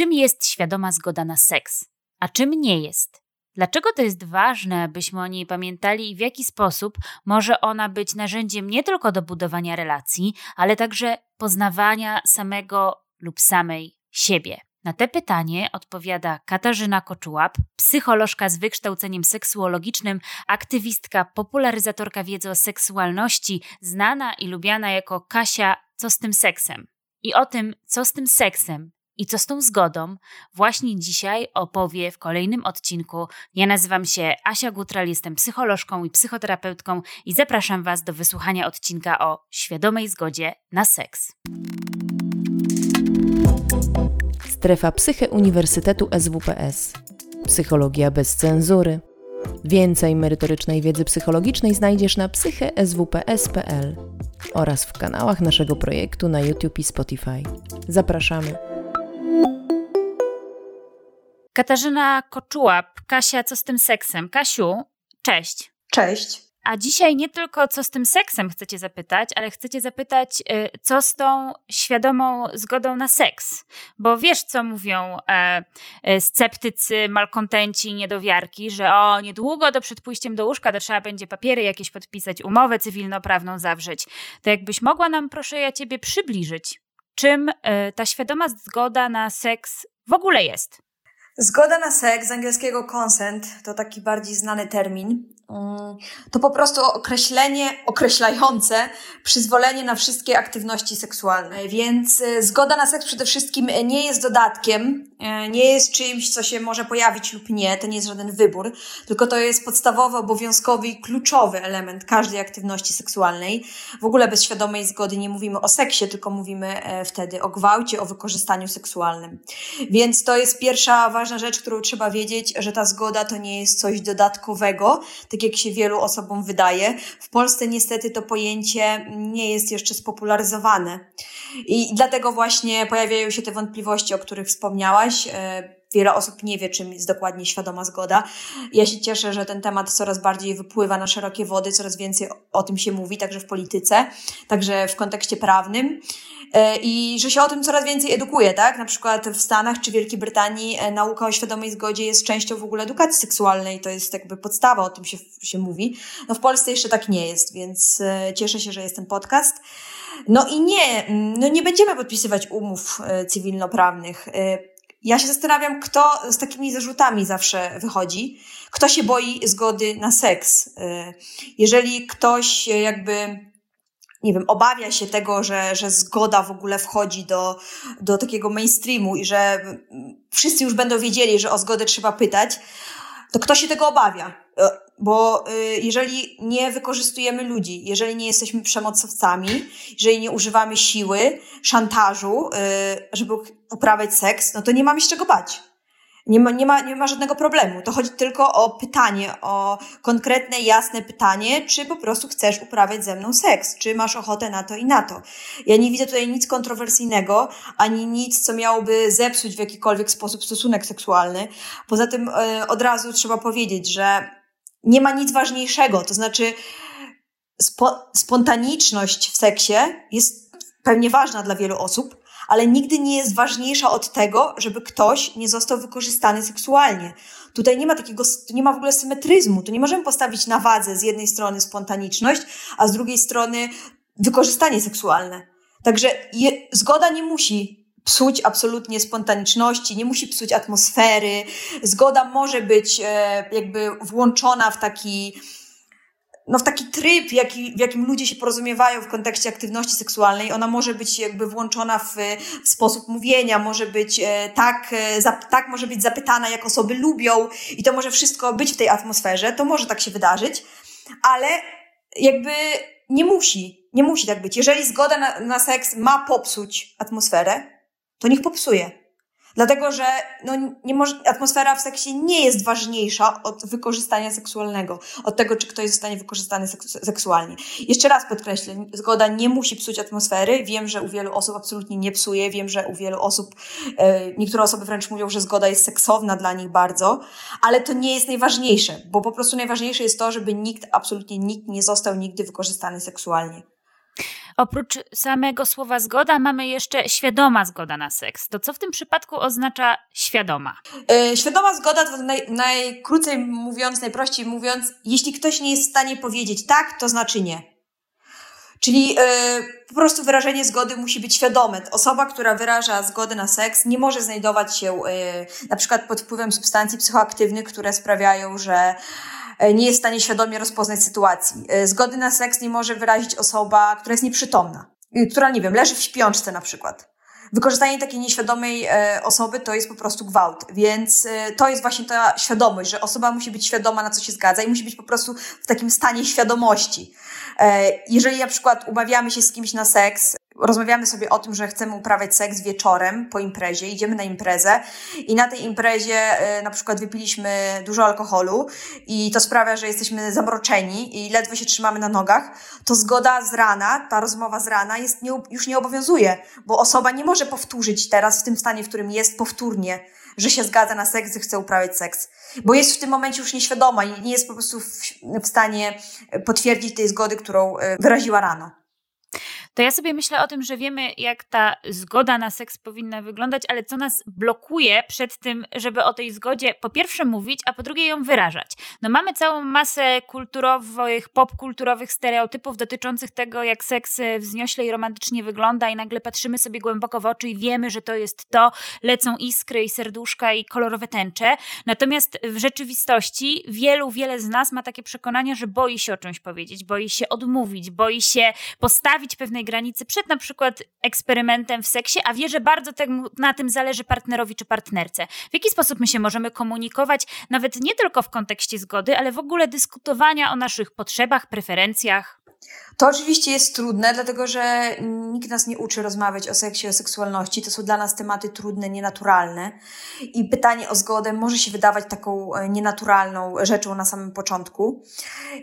Czym jest świadoma zgoda na seks, a czym nie jest? Dlaczego to jest ważne, byśmy o niej pamiętali i w jaki sposób może ona być narzędziem nie tylko do budowania relacji, ale także poznawania samego lub samej siebie? Na te pytanie odpowiada Katarzyna Koczułap, psycholożka z wykształceniem seksuologicznym, aktywistka, popularyzatorka wiedzy o seksualności, znana i lubiana jako Kasia Co z tym seksem? I o tym, co z tym seksem i co z tą zgodą, właśnie dzisiaj opowie w kolejnym odcinku. Ja nazywam się Asia Gutral, jestem psycholożką i psychoterapeutką i zapraszam Was do wysłuchania odcinka o świadomej zgodzie na seks. Strefa Psyche Uniwersytetu SWPS. Psychologia bez cenzury. Więcej merytorycznej wiedzy psychologicznej znajdziesz na psycheswps.pl oraz w kanałach naszego projektu na YouTube i Spotify. Zapraszamy. Katarzyna Koczułap, Kasia, co z tym seksem? Kasiu, cześć. Cześć. A dzisiaj nie tylko co z tym seksem chcecie zapytać, ale chcecie zapytać, y, co z tą świadomą zgodą na seks. Bo wiesz, co mówią e, e, sceptycy, malkontenci, niedowiarki, że o, niedługo do przed pójściem do łóżka to trzeba będzie papiery jakieś podpisać, umowę cywilnoprawną zawrzeć. To jakbyś mogła nam, proszę ja ciebie, przybliżyć, czym e, ta świadoma zgoda na seks w ogóle jest? Zgoda na seks, z angielskiego consent, to taki bardziej znany termin. To po prostu określenie określające przyzwolenie na wszystkie aktywności seksualne. Więc y, zgoda na seks przede wszystkim nie jest dodatkiem, y, nie jest czymś, co się może pojawić lub nie, to nie jest żaden wybór, tylko to jest podstawowy, obowiązkowy i kluczowy element każdej aktywności seksualnej. W ogóle bez świadomej zgody nie mówimy o seksie, tylko mówimy e, wtedy o gwałcie, o wykorzystaniu seksualnym. Więc to jest pierwsza ważna rzecz, którą trzeba wiedzieć, że ta zgoda to nie jest coś dodatkowego, tak jak się wielu osobom wydaje. W Polsce niestety to pojęcie nie jest jeszcze spopularyzowane. I dlatego właśnie pojawiają się te wątpliwości, o których wspomniałaś. E, wiele osób nie wie, czym jest dokładnie świadoma zgoda. Ja się cieszę, że ten temat coraz bardziej wypływa na szerokie wody, coraz więcej o tym się mówi, także w polityce, także w kontekście prawnym. E, i że się o tym coraz więcej edukuje, tak? Na przykład w Stanach czy Wielkiej Brytanii e, nauka o świadomej zgodzie jest częścią w ogóle edukacji seksualnej, to jest jakby podstawa, o tym się, się mówi. No w Polsce jeszcze tak nie jest, więc e, cieszę się, że jest ten podcast. No i nie, no nie będziemy podpisywać umów cywilnoprawnych. Ja się zastanawiam, kto z takimi zarzutami zawsze wychodzi, kto się boi zgody na seks. Jeżeli ktoś jakby nie wiem, obawia się tego, że, że zgoda w ogóle wchodzi do, do takiego mainstreamu i że wszyscy już będą wiedzieli, że o zgodę trzeba pytać, to kto się tego obawia? E, bo y, jeżeli nie wykorzystujemy ludzi, jeżeli nie jesteśmy przemocowcami, jeżeli nie używamy siły, szantażu, y, żeby uprawiać seks, no to nie mamy się czego bać. Nie ma, nie, ma, nie ma żadnego problemu. To chodzi tylko o pytanie, o konkretne, jasne pytanie, czy po prostu chcesz uprawiać ze mną seks, czy masz ochotę na to i na to. Ja nie widzę tutaj nic kontrowersyjnego, ani nic, co miałoby zepsuć w jakikolwiek sposób stosunek seksualny. Poza tym yy, od razu trzeba powiedzieć, że nie ma nic ważniejszego, to znaczy spo, spontaniczność w seksie jest pewnie ważna dla wielu osób, ale nigdy nie jest ważniejsza od tego, żeby ktoś nie został wykorzystany seksualnie. Tutaj nie ma takiego, nie ma w ogóle symetryzmu. Tu nie możemy postawić na wadze z jednej strony spontaniczność, a z drugiej strony wykorzystanie seksualne. Także je, zgoda nie musi psuć absolutnie spontaniczności, nie musi psuć atmosfery. Zgoda może być e, jakby włączona w taki no, w taki tryb, jaki, w jakim ludzie się porozumiewają w kontekście aktywności seksualnej. Ona może być jakby włączona w, w sposób mówienia, może być e, tak, e, tak może być zapytana, jak osoby lubią i to może wszystko być w tej atmosferze. To może tak się wydarzyć, ale jakby nie musi, nie musi tak być. Jeżeli zgoda na, na seks ma popsuć atmosferę, to niech popsuje. Dlatego, że no, nie może, atmosfera w seksie nie jest ważniejsza od wykorzystania seksualnego, od tego, czy ktoś zostanie wykorzystany seksualnie. Jeszcze raz podkreślę, zgoda nie musi psuć atmosfery. Wiem, że u wielu osób absolutnie nie psuje. Wiem, że u wielu osób, e, niektóre osoby wręcz mówią, że zgoda jest seksowna dla nich bardzo, ale to nie jest najważniejsze, bo po prostu najważniejsze jest to, żeby nikt, absolutnie nikt nie został nigdy wykorzystany seksualnie. Oprócz samego słowa zgoda mamy jeszcze świadoma zgoda na seks. To co w tym przypadku oznacza świadoma? Yy, świadoma zgoda to naj, najkrócej mówiąc, najprościej mówiąc, jeśli ktoś nie jest w stanie powiedzieć tak, to znaczy nie. Czyli yy, po prostu wyrażenie zgody musi być świadome. Osoba, która wyraża zgodę na seks, nie może znajdować się yy, na przykład pod wpływem substancji psychoaktywnych, które sprawiają, że nie jest w stanie świadomie rozpoznać sytuacji. Yy, zgody na seks nie może wyrazić osoba, która jest nieprzytomna, która, nie wiem, leży w śpiączce na przykład. Wykorzystanie takiej nieświadomej e, osoby to jest po prostu gwałt, więc e, to jest właśnie ta świadomość, że osoba musi być świadoma, na co się zgadza i musi być po prostu w takim stanie świadomości. E, jeżeli na przykład umawiamy się z kimś na seks, rozmawiamy sobie o tym, że chcemy uprawiać seks wieczorem po imprezie, idziemy na imprezę i na tej imprezie na przykład wypiliśmy dużo alkoholu i to sprawia, że jesteśmy zamroczeni i ledwo się trzymamy na nogach, to zgoda z rana, ta rozmowa z rana jest nie, już nie obowiązuje, bo osoba nie może powtórzyć teraz w tym stanie, w którym jest powtórnie, że się zgadza na seks, że chce uprawiać seks, bo jest w tym momencie już nieświadoma i nie jest po prostu w, w stanie potwierdzić tej zgody, którą wyraziła rano to ja sobie myślę o tym, że wiemy, jak ta zgoda na seks powinna wyglądać, ale co nas blokuje przed tym, żeby o tej zgodzie po pierwsze mówić, a po drugie ją wyrażać. No mamy całą masę kulturowych, popkulturowych stereotypów dotyczących tego, jak seks wzniośle i romantycznie wygląda i nagle patrzymy sobie głęboko w oczy i wiemy, że to jest to, lecą iskry i serduszka i kolorowe tęcze. Natomiast w rzeczywistości wielu, wiele z nas ma takie przekonania, że boi się o czymś powiedzieć, boi się odmówić, boi się postawić pewnej granicy przed na przykład eksperymentem w seksie, a wie, że bardzo na tym zależy partnerowi czy partnerce. W jaki sposób my się możemy komunikować, nawet nie tylko w kontekście zgody, ale w ogóle dyskutowania o naszych potrzebach, preferencjach? To oczywiście jest trudne, dlatego że nikt nas nie uczy rozmawiać o seksie, o seksualności. To są dla nas tematy trudne, nienaturalne. I pytanie o zgodę może się wydawać taką e, nienaturalną rzeczą na samym początku.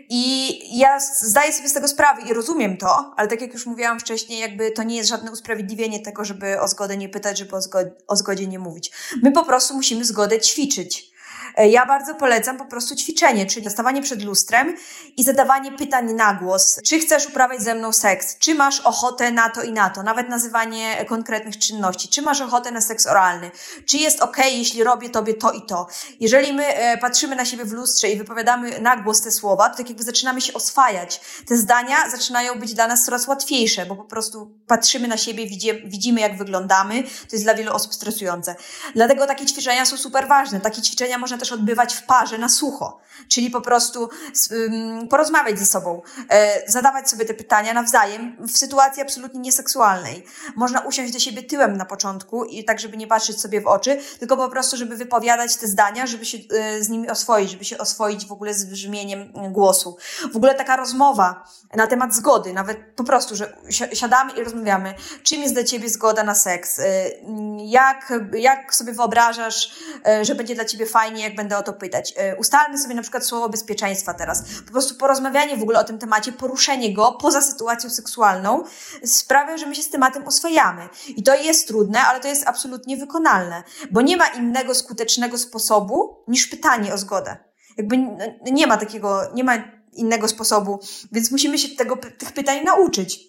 I ja zdaję sobie z tego sprawę i rozumiem to, ale tak jak już mówiłam wcześniej, jakby to nie jest żadne usprawiedliwienie tego, żeby o zgodę nie pytać, żeby o zgodzie, o zgodzie nie mówić. My po prostu musimy zgodę ćwiczyć. E, ja bardzo polecam po prostu ćwiczenie, czyli stawanie przed lustrem i zadawanie pytań na głos. Czy chcesz uprawiać ze mną seks? Czy masz ochotę na to i na to? Nawet nazywanie konkretnych czynności. Czy masz ochotę na seks oralny? Czy jest ok, jeśli robię tobie to i to? Jeżeli my e, patrzymy na siebie w lustrze i wypowiadamy na głos te słowa, to tak jakby zaczynamy się oswajać. Te zdania zaczynają być dla nas coraz łatwiejsze, bo po prostu patrzymy na siebie, widzimy jak wyglądamy. To jest dla wielu osób stresujące. Dlatego takie ćwiczenia są super ważne. Takie ćwiczenia można też odbywać w parze na sucho, czyli po prostu porozmawiać ze sobą, e, zadawać sobie te pytania nawzajem w sytuacji absolutnie nieseksualnej. Można usiąść do siebie tyłem na początku i tak, żeby nie patrzeć sobie w oczy, tylko po prostu, żeby wypowiadać te zdania, żeby się e, z nimi oswoić, żeby się oswoić w ogóle z brzmieniem głosu. W ogóle taka rozmowa na temat zgody, nawet po prostu, że siadamy i rozmawiamy, czym jest dla ciebie zgoda na seks, e, jak, jak sobie wyobrażasz, że będzie dla ciebie fajnie, jak będę o to pytać. E, ustalmy sobie na przykład słowo bezpieczeństwa teraz. Po prostu porozmawianie w ogóle o tym temacie, poruszenie go poza sytuacją seksualną sprawia, że my się z tematem oswajamy. I to jest trudne, ale to jest absolutnie wykonalne, bo nie ma innego skutecznego sposobu niż pytanie o zgodę. Jakby nie ma takiego, nie ma innego sposobu, więc musimy się tego, tych pytań nauczyć.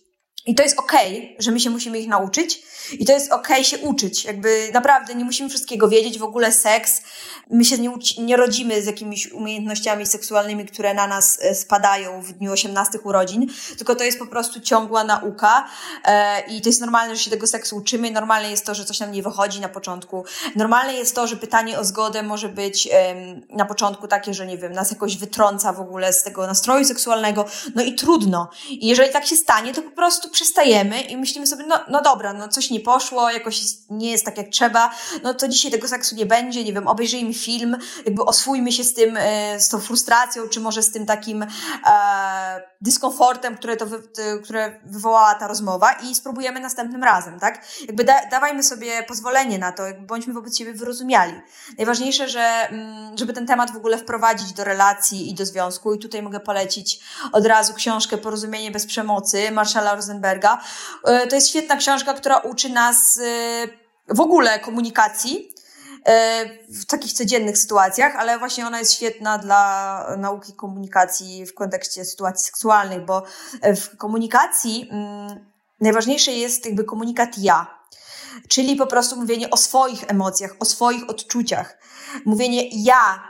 I to jest okej, okay, że my się musimy ich nauczyć, i to jest okej okay się uczyć. Jakby naprawdę nie musimy wszystkiego wiedzieć. W ogóle seks, my się nie, nie rodzimy z jakimiś umiejętnościami seksualnymi, które na nas e, spadają w dniu 18 urodzin, tylko to jest po prostu ciągła nauka e, i to jest normalne, że się tego seksu uczymy. Normalne jest to, że coś nam nie wychodzi na początku. Normalne jest to, że pytanie o zgodę może być e, na początku takie, że nie wiem, nas jakoś wytrąca w ogóle z tego nastroju seksualnego. No i trudno. I jeżeli tak się stanie, to po prostu przestajemy i myślimy sobie, no, no dobra, no coś nie poszło, jakoś nie jest tak jak trzeba, no to dzisiaj tego seksu nie będzie, nie wiem, obejrzyjmy film, jakby oswójmy się z tym, e, z tą frustracją, czy może z tym takim e, dyskomfortem, które, to wy, które wywołała ta rozmowa i spróbujemy następnym razem, tak? Jakby da, dawajmy sobie pozwolenie na to, jakby bądźmy wobec siebie wyrozumiali. Najważniejsze, że, mm, żeby ten temat w ogóle wprowadzić do relacji i do związku i tutaj mogę polecić od razu książkę Porozumienie bez przemocy Marszala Rosenberga. E, to jest świetna książka, która uczy nas y, w ogóle komunikacji, y, w takich codziennych sytuacjach, ale właśnie ona jest świetna dla nauki komunikacji w kontekście sytuacji seksualnych, bo w komunikacji mm, najważniejszy jest jakby komunikat ja. Czyli po prostu mówienie o swoich emocjach, o swoich odczuciach. Mówienie ja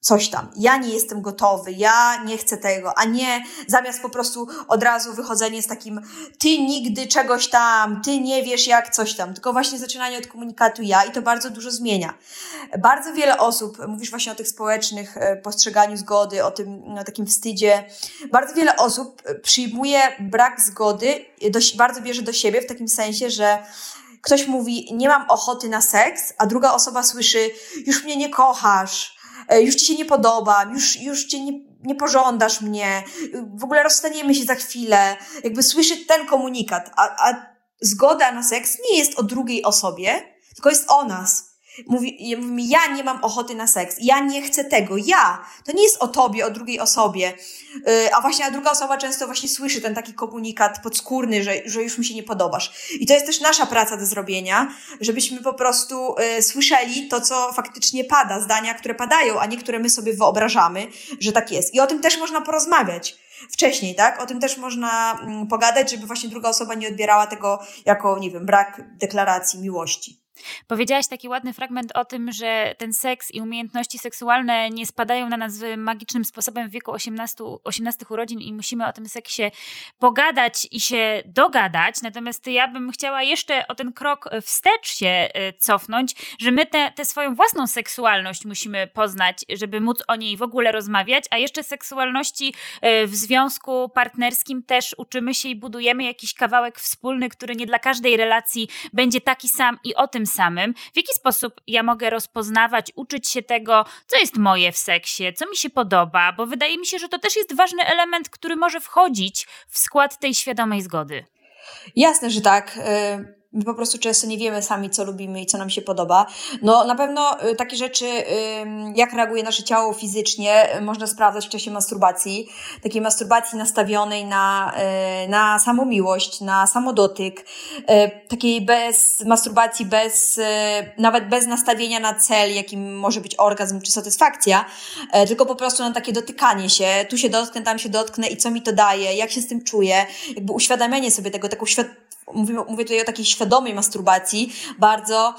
coś tam. Ja nie jestem gotowy, ja nie chcę tego, a nie zamiast po prostu od razu wychodzenie z takim ty nigdy czegoś tam, ty nie wiesz jak coś tam, tylko właśnie zaczynanie od komunikatu ja i to bardzo dużo zmienia. Bardzo wiele osób, mówisz właśnie o tych społecznych e, postrzeganiu zgody, o tym o takim wstydzie, bardzo wiele osób przyjmuje brak zgody, do, bardzo bierze do siebie w takim sensie, że ktoś mówi, nie mam ochoty na seks, a druga osoba słyszy, już mnie nie kochasz, E, już ci się nie podobam, już, już cię nie, nie pożądasz mnie, w ogóle rozstaniemy się za chwilę. Jakby słyszy ten komunikat, a, a zgoda na seks nie jest o drugiej osobie, tylko jest o nas. Mówi, mówi ja nie mam ochoty na seks, ja nie chcę tego, ja. To nie jest o tobie, o drugiej osobie. Yy, a właśnie a druga osoba często właśnie słyszy ten taki komunikat podskórny, że, że już mi się nie podobasz. I to jest też nasza praca do zrobienia, żebyśmy po prostu yy, słyszeli to, co faktycznie pada, zdania, które padają, a nie które my sobie wyobrażamy, że tak jest. I o tym też można porozmawiać wcześniej, tak? O tym też można mm, pogadać, żeby właśnie druga osoba nie odbierała tego jako, nie wiem, brak deklaracji miłości. Powiedziałaś taki ładny fragment o tym, że ten seks i umiejętności seksualne nie spadają na nas magicznym sposobem w wieku 18, 18 urodzin i musimy o tym seksie pogadać i się dogadać. Natomiast ja bym chciała jeszcze o ten krok wstecz się e, cofnąć, że my tę swoją własną seksualność musimy poznać, żeby móc o niej w ogóle rozmawiać, a jeszcze seksualności e, w związku partnerskim też uczymy się i budujemy jakiś kawałek wspólny, który nie dla każdej relacji będzie taki sam i o tym samym, w jaki sposób ja mogę rozpoznawać, uczyć się tego, co jest moje w seksie, co mi się podoba, bo wydaje mi się, że to też jest ważny element, który może wchodzić w skład tej świadomej zgody. Jasne, że tak. My po prostu często nie wiemy sami, co lubimy i co nam się podoba. No na pewno y, takie rzeczy, jak reaguje nasze ciało fizycznie, y, można sprawdzać w czasie masturbacji. Takiej masturbacji nastawionej na, y, na samomiłość, na samodotyk. Takiej bez masturbacji, bez, nawet bez nastawienia na cel, jakim może być orgazm czy satysfakcja, tylko po prostu na takie dotykanie się. Tu się dotknę, tam się dotknę i co mi to daje, jak się z tym czuję. Jakby uświadamianie sobie tego, taką świadomość mówię, mówię tutaj o takiej świadomej masturbacji, bardzo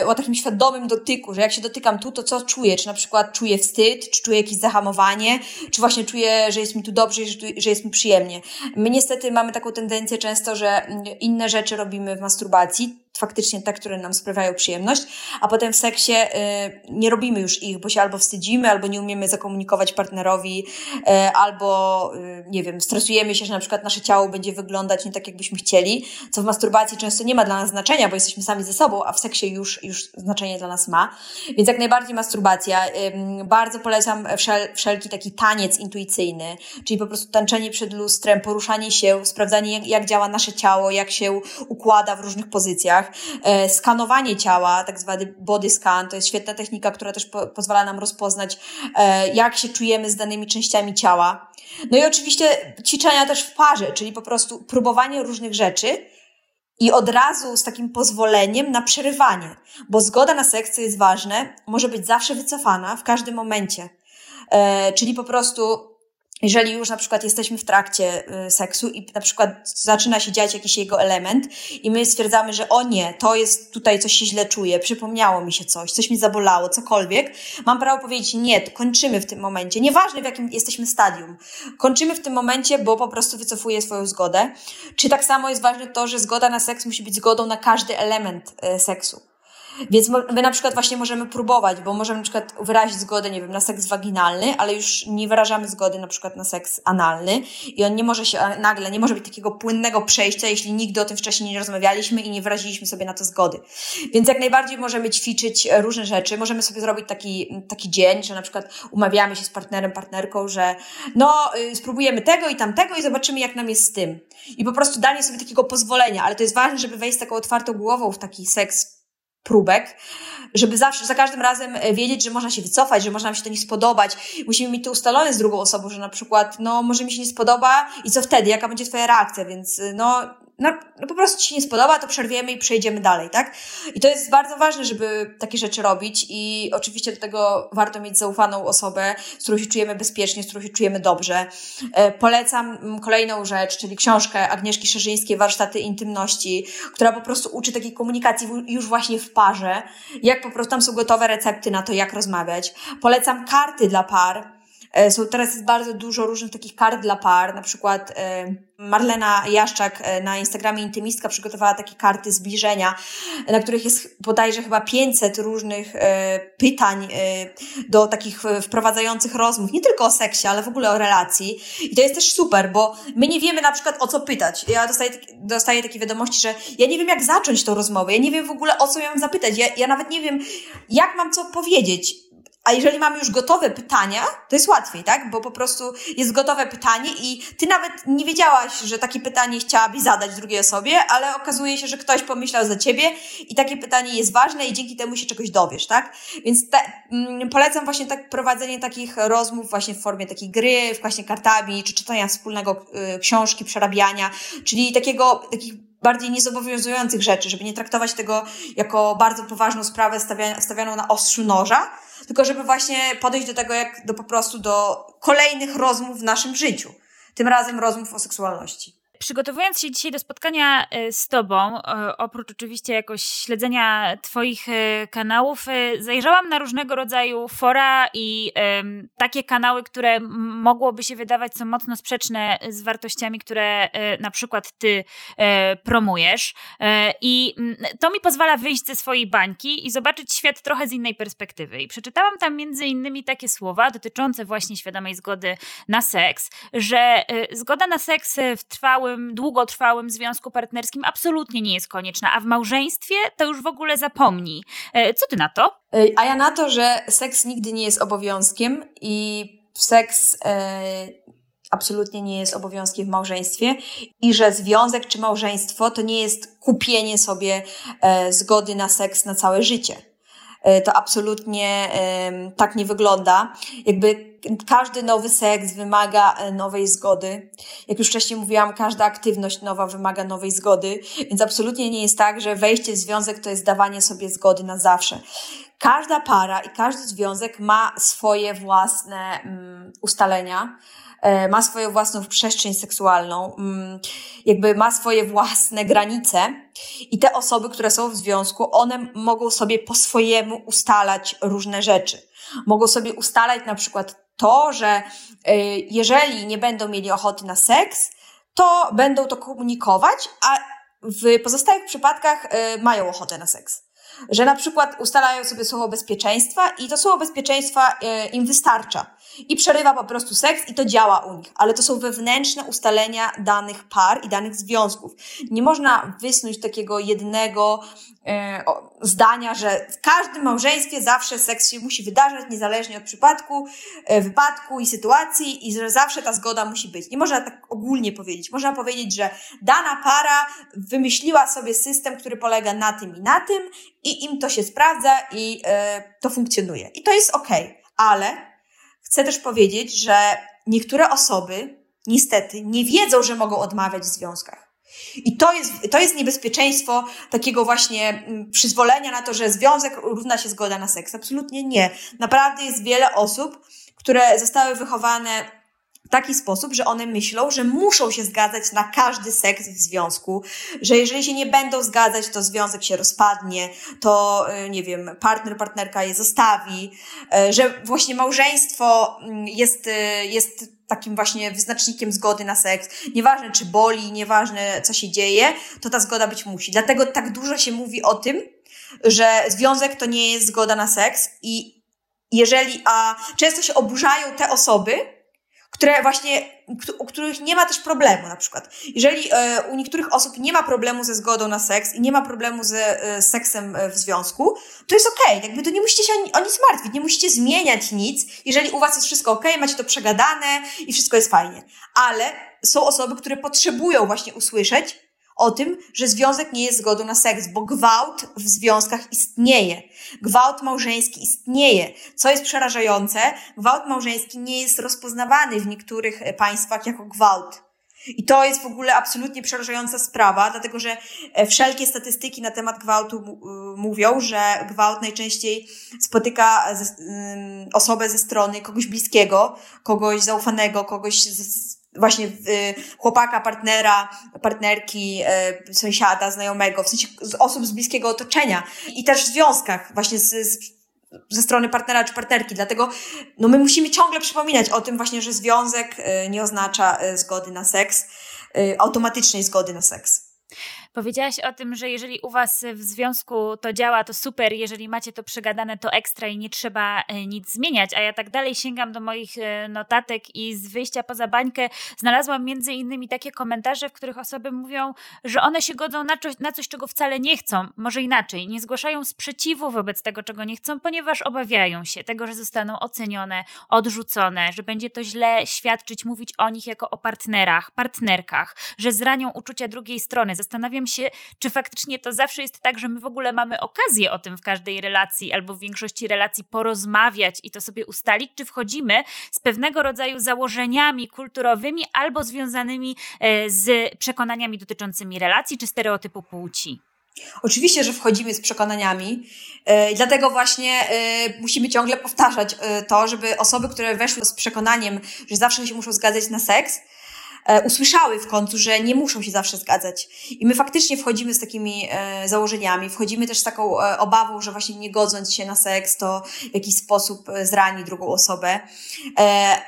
yy, o takim świadomym dotyku, że jak się dotykam tu, to co czuję? Czy na przykład czuję wstyd, czy czuję jakieś zahamowanie, czy właśnie czuję, że jest mi tu dobrze, że, że jest mi przyjemnie. My niestety mamy taką tendencję często, że inne rzeczy robimy w masturbacji, faktycznie te, które nam sprawiają przyjemność, a potem w seksie y, nie robimy już ich, bo się albo wstydzimy, albo nie umiemy zakomunikować partnerowi, y, albo y, nie wiem, stresujemy się, że na przykład nasze ciało będzie wyglądać nie tak, jakbyśmy chcieli, co w masturbacji często nie ma dla nas znaczenia, bo jesteśmy sami ze sobą, a w seksie już, już znaczenie dla nas ma. Więc jak najbardziej masturbacja. Bardzo polecam wszel, wszelki taki taniec intuicyjny, czyli po prostu tańczenie przed lustrem, poruszanie się, sprawdzanie jak, jak działa nasze ciało, jak się układa w różnych pozycjach, E, skanowanie ciała, tak zwany body scan, to jest świetna technika, która też po, pozwala nam rozpoznać, e, jak się czujemy z danymi częściami ciała. No i oczywiście ćwiczenia też w parze, czyli po prostu próbowanie różnych rzeczy, i od razu z takim pozwoleniem na przerywanie, bo zgoda na seks, co jest ważne, może być zawsze wycofana w każdym momencie. E, czyli po prostu jeżeli już na przykład jesteśmy w trakcie y, seksu i na przykład zaczyna się dziać jakiś jego element i my stwierdzamy, że o nie, to jest tutaj coś się źle czuję, przypomniało mi się coś, coś mi zabolało, cokolwiek, mam prawo powiedzieć nie, to kończymy w tym momencie. Nieważne w jakim jesteśmy stadium. Kończymy w tym momencie, bo po prostu wycofuję swoją zgodę. Czy tak samo jest ważne to, że zgoda na seks musi być zgodą na każdy element y, seksu. Więc my na przykład właśnie możemy próbować, bo możemy na przykład wyrazić zgodę, nie wiem, na seks waginalny, ale już nie wyrażamy zgody na przykład na seks analny i on nie może się nagle, nie może być takiego płynnego przejścia, jeśli nigdy o tym wcześniej nie rozmawialiśmy i nie wyraziliśmy sobie na to zgody. Więc jak najbardziej możemy ćwiczyć różne rzeczy. Możemy sobie zrobić taki, taki dzień, że na przykład umawiamy się z partnerem, partnerką, że no, y, spróbujemy tego i tamtego i zobaczymy, jak nam jest z tym. I po prostu danie sobie takiego pozwolenia, ale to jest ważne, żeby wejść z taką otwartą głową w taki seks próbek, żeby zawsze, za każdym razem e, wiedzieć, że można się wycofać, że można nam się to nie spodobać. Musimy mieć to ustalone z drugą osobą, że na przykład, no, może mi się nie spodoba i co wtedy, jaka będzie twoja reakcja, więc, e, no, no, no po prostu ci się nie spodoba, to przerwiemy i przejdziemy dalej, tak? I to jest bardzo ważne, żeby takie rzeczy robić i oczywiście do tego warto mieć zaufaną osobę, z którą się czujemy bezpiecznie, z którą się czujemy dobrze. E, polecam kolejną rzecz, czyli książkę Agnieszki Szerzyńskiej Warsztaty Intymności, która po prostu uczy takiej komunikacji już właśnie w parze, jak po prostu tam są gotowe recepty na to, jak rozmawiać. Polecam karty dla par, są teraz jest bardzo dużo różnych takich kart dla par, na przykład e, Marlena Jaszczak e, na Instagramie Intymistka przygotowała takie karty zbliżenia, na których jest bodajże chyba 500 różnych pytań do takich wprowadzających rozmów, nie tylko o seksie, ale w ogóle o relacji. I to jest też super, bo my nie wiemy na przykład o co pytać. Ja dostaję, dostaję takie wiadomości, że ja nie wiem jak zacząć tą rozmowę, ja nie wiem w ogóle o co miałam zapytać, ja, ja nawet nie wiem jak mam co powiedzieć a jeżeli mamy już gotowe pytania, to jest łatwiej, tak? Bo po prostu jest gotowe pytanie i ty nawet nie wiedziałaś, że takie pytanie chciałabyś zadać drugiej osobie, ale okazuje się, że ktoś pomyślał za ciebie i takie pytanie jest ważne i dzięki temu się czegoś dowiesz, tak? Więc te, mm, polecam właśnie tak prowadzenie takich rozmów właśnie w formie takiej gry, właśnie kartami, czy czytania wspólnego y, książki, przerabiania, czyli takiego, takich bardziej niezobowiązujących rzeczy, żeby nie traktować tego jako bardzo poważną sprawę stawianą na ostrzu noża, tylko żeby właśnie podejść do tego jak do po prostu do kolejnych rozmów w naszym życiu. Tym razem rozmów o seksualności. Przygotowując się dzisiaj do spotkania e, z Tobą, e, oprócz oczywiście jakoś śledzenia Twoich e, kanałów, zajrzałam na różnego rodzaju fora i takie kanały, które mogłoby się wydawać są mocno sprzeczne z wartościami, które na przykład Ty promujesz. I to mi pozwala wyjść ze swojej bańki i zobaczyć świat trochę z innej perspektywy. I przeczytałam tam między innymi takie słowa dotyczące właśnie świadomej zgody na seks, że zgoda na seks w trwałym trwałym, długotrwałym związku partnerskim absolutnie nie jest konieczna, a w małżeństwie to już w ogóle zapomnij. E, co ty na to? E, a ja na to, że seks nigdy nie jest obowiązkiem i seks e, absolutnie nie jest obowiązkiem w małżeństwie i że związek czy małżeństwo to nie jest kupienie sobie zgody na seks na całe życie. To absolutnie tak nie wygląda. Jakby każdy nowy seks wymaga e, nowej zgody. Jak już wcześniej mówiłam, każda aktywność nowa wymaga nowej zgody, więc absolutnie nie jest tak, że wejście w związek to jest dawanie sobie zgody na zawsze. Każda para i każdy związek ma swoje własne um, ustalenia, E, ma swoją własną przestrzeń seksualną, mm, jakby ma swoje własne granice i te osoby, które są w związku, one mogą sobie po swojemu ustalać różne rzeczy. Mogą sobie ustalać na przykład to, że e, jeżeli nie będą mieli ochoty na seks, to będą to komunikować, a w pozostałych przypadkach e, mają ochotę na seks że na przykład ustalają sobie słowo bezpieczeństwa i to słowo bezpieczeństwa e, im wystarcza. I przerywa po prostu seks i to działa u nich. Ale to są wewnętrzne ustalenia danych par i danych związków. Nie można wysnuć takiego jednego e, zdania, że w każdym małżeństwie zawsze seks się musi wydarzać, niezależnie od przypadku, e, wypadku i sytuacji i że zawsze ta zgoda musi być. Nie można tak ogólnie powiedzieć. Można powiedzieć, że dana para wymyśliła sobie system, który polega na tym i na tym i im to się sprawdza i e, to funkcjonuje. I to jest ok, ale chcę też powiedzieć, że niektóre osoby niestety nie wiedzą, że mogą odmawiać w związkach. I to jest, to jest niebezpieczeństwo takiego właśnie mm, przyzwolenia na to, że związek równa się zgoda na seks. Absolutnie nie. Naprawdę jest wiele osób, które zostały wychowane w taki sposób, że one myślą, że muszą się zgadzać na każdy seks w związku, że jeżeli się nie będą zgadzać, to związek się rozpadnie, to y, nie wiem, partner, partnerka je zostawi, y, że właśnie małżeństwo mm, jest, y, jest takim właśnie wyznacznikiem zgody na seks. Nieważne czy boli, nieważne co się dzieje, to ta zgoda być musi. Dlatego tak dużo się mówi o tym, że związek to nie jest zgoda na seks i jeżeli, a często się oburzają te osoby, które właśnie, u których nie ma też problemu na przykład. Jeżeli e, u niektórych osób nie ma problemu ze zgodą na seks i nie ma problemu ze e, seksem e, w związku, to jest okej, okay. jakby to nie musicie się o nic martwić, nie musicie zmieniać nic, jeżeli u was jest wszystko okej, okay, macie to przegadane i wszystko jest fajnie. Ale są osoby, które potrzebują właśnie usłyszeć, o tym, że związek nie jest zgodą na seks, bo gwałt w związkach istnieje. Gwałt małżeński istnieje. Co jest przerażające, gwałt małżeński nie jest rozpoznawany w niektórych państwach jako gwałt. I to jest w ogóle absolutnie przerażająca sprawa, dlatego że e, wszelkie statystyki na temat gwałtu y, mówią, że gwałt najczęściej spotyka ze, osobę ze strony kogoś bliskiego, kogoś zaufanego, kogoś z, właśnie y, chłopaka, partnera, partnerki, y, sąsiada, znajomego, w sensie z osób z bliskiego otoczenia i też w związkach właśnie z, z ze strony partnera czy partnerki. Dlatego no my musimy ciągle przypominać o tym właśnie, że związek y, nie oznacza zgody na seks, automatycznej zgody na seks. Powiedziałaś o tym, że jeżeli u Was w związku to działa, to super, jeżeli macie to przegadane, to ekstra i nie trzeba e, nic zmieniać. A ja tak dalej sięgam do moich e, notatek i z wyjścia poza bańkę znalazłam między innymi takie komentarze, w których osoby mówią, że one się godzą na coś, na coś, czego wcale nie chcą. Może inaczej, nie zgłaszają sprzeciwu wobec tego, czego nie chcą, ponieważ obawiają się tego, że zostaną ocenione, odrzucone, że będzie to źle świadczyć, mówić o nich jako o partnerach, partnerkach, że zranią uczucia drugiej strony. Zastanawiam się, czy faktycznie to zawsze jest tak, że my w ogóle mamy okazję o tym w każdej relacji albo w większości relacji porozmawiać i to sobie ustalić, czy wchodzimy z pewnego rodzaju założeniami kulturowymi albo związanymi e, z przekonaniami dotyczącymi relacji czy stereotypu płci. Oczywiście, że wchodzimy z przekonaniami, yy, dlatego właśnie yy, musimy ciągle powtarzać to, żeby osoby, które weszły z przekonaniem, że zawsze się muszą zgadzać na seks, E, usłyszały w końcu, że nie muszą się zawsze zgadzać. I my faktycznie wchodzimy z takimi e, założeniami, wchodzimy też z taką e, obawą, że właśnie nie godząc się na seks, to w jakiś sposób zrani drugą osobę.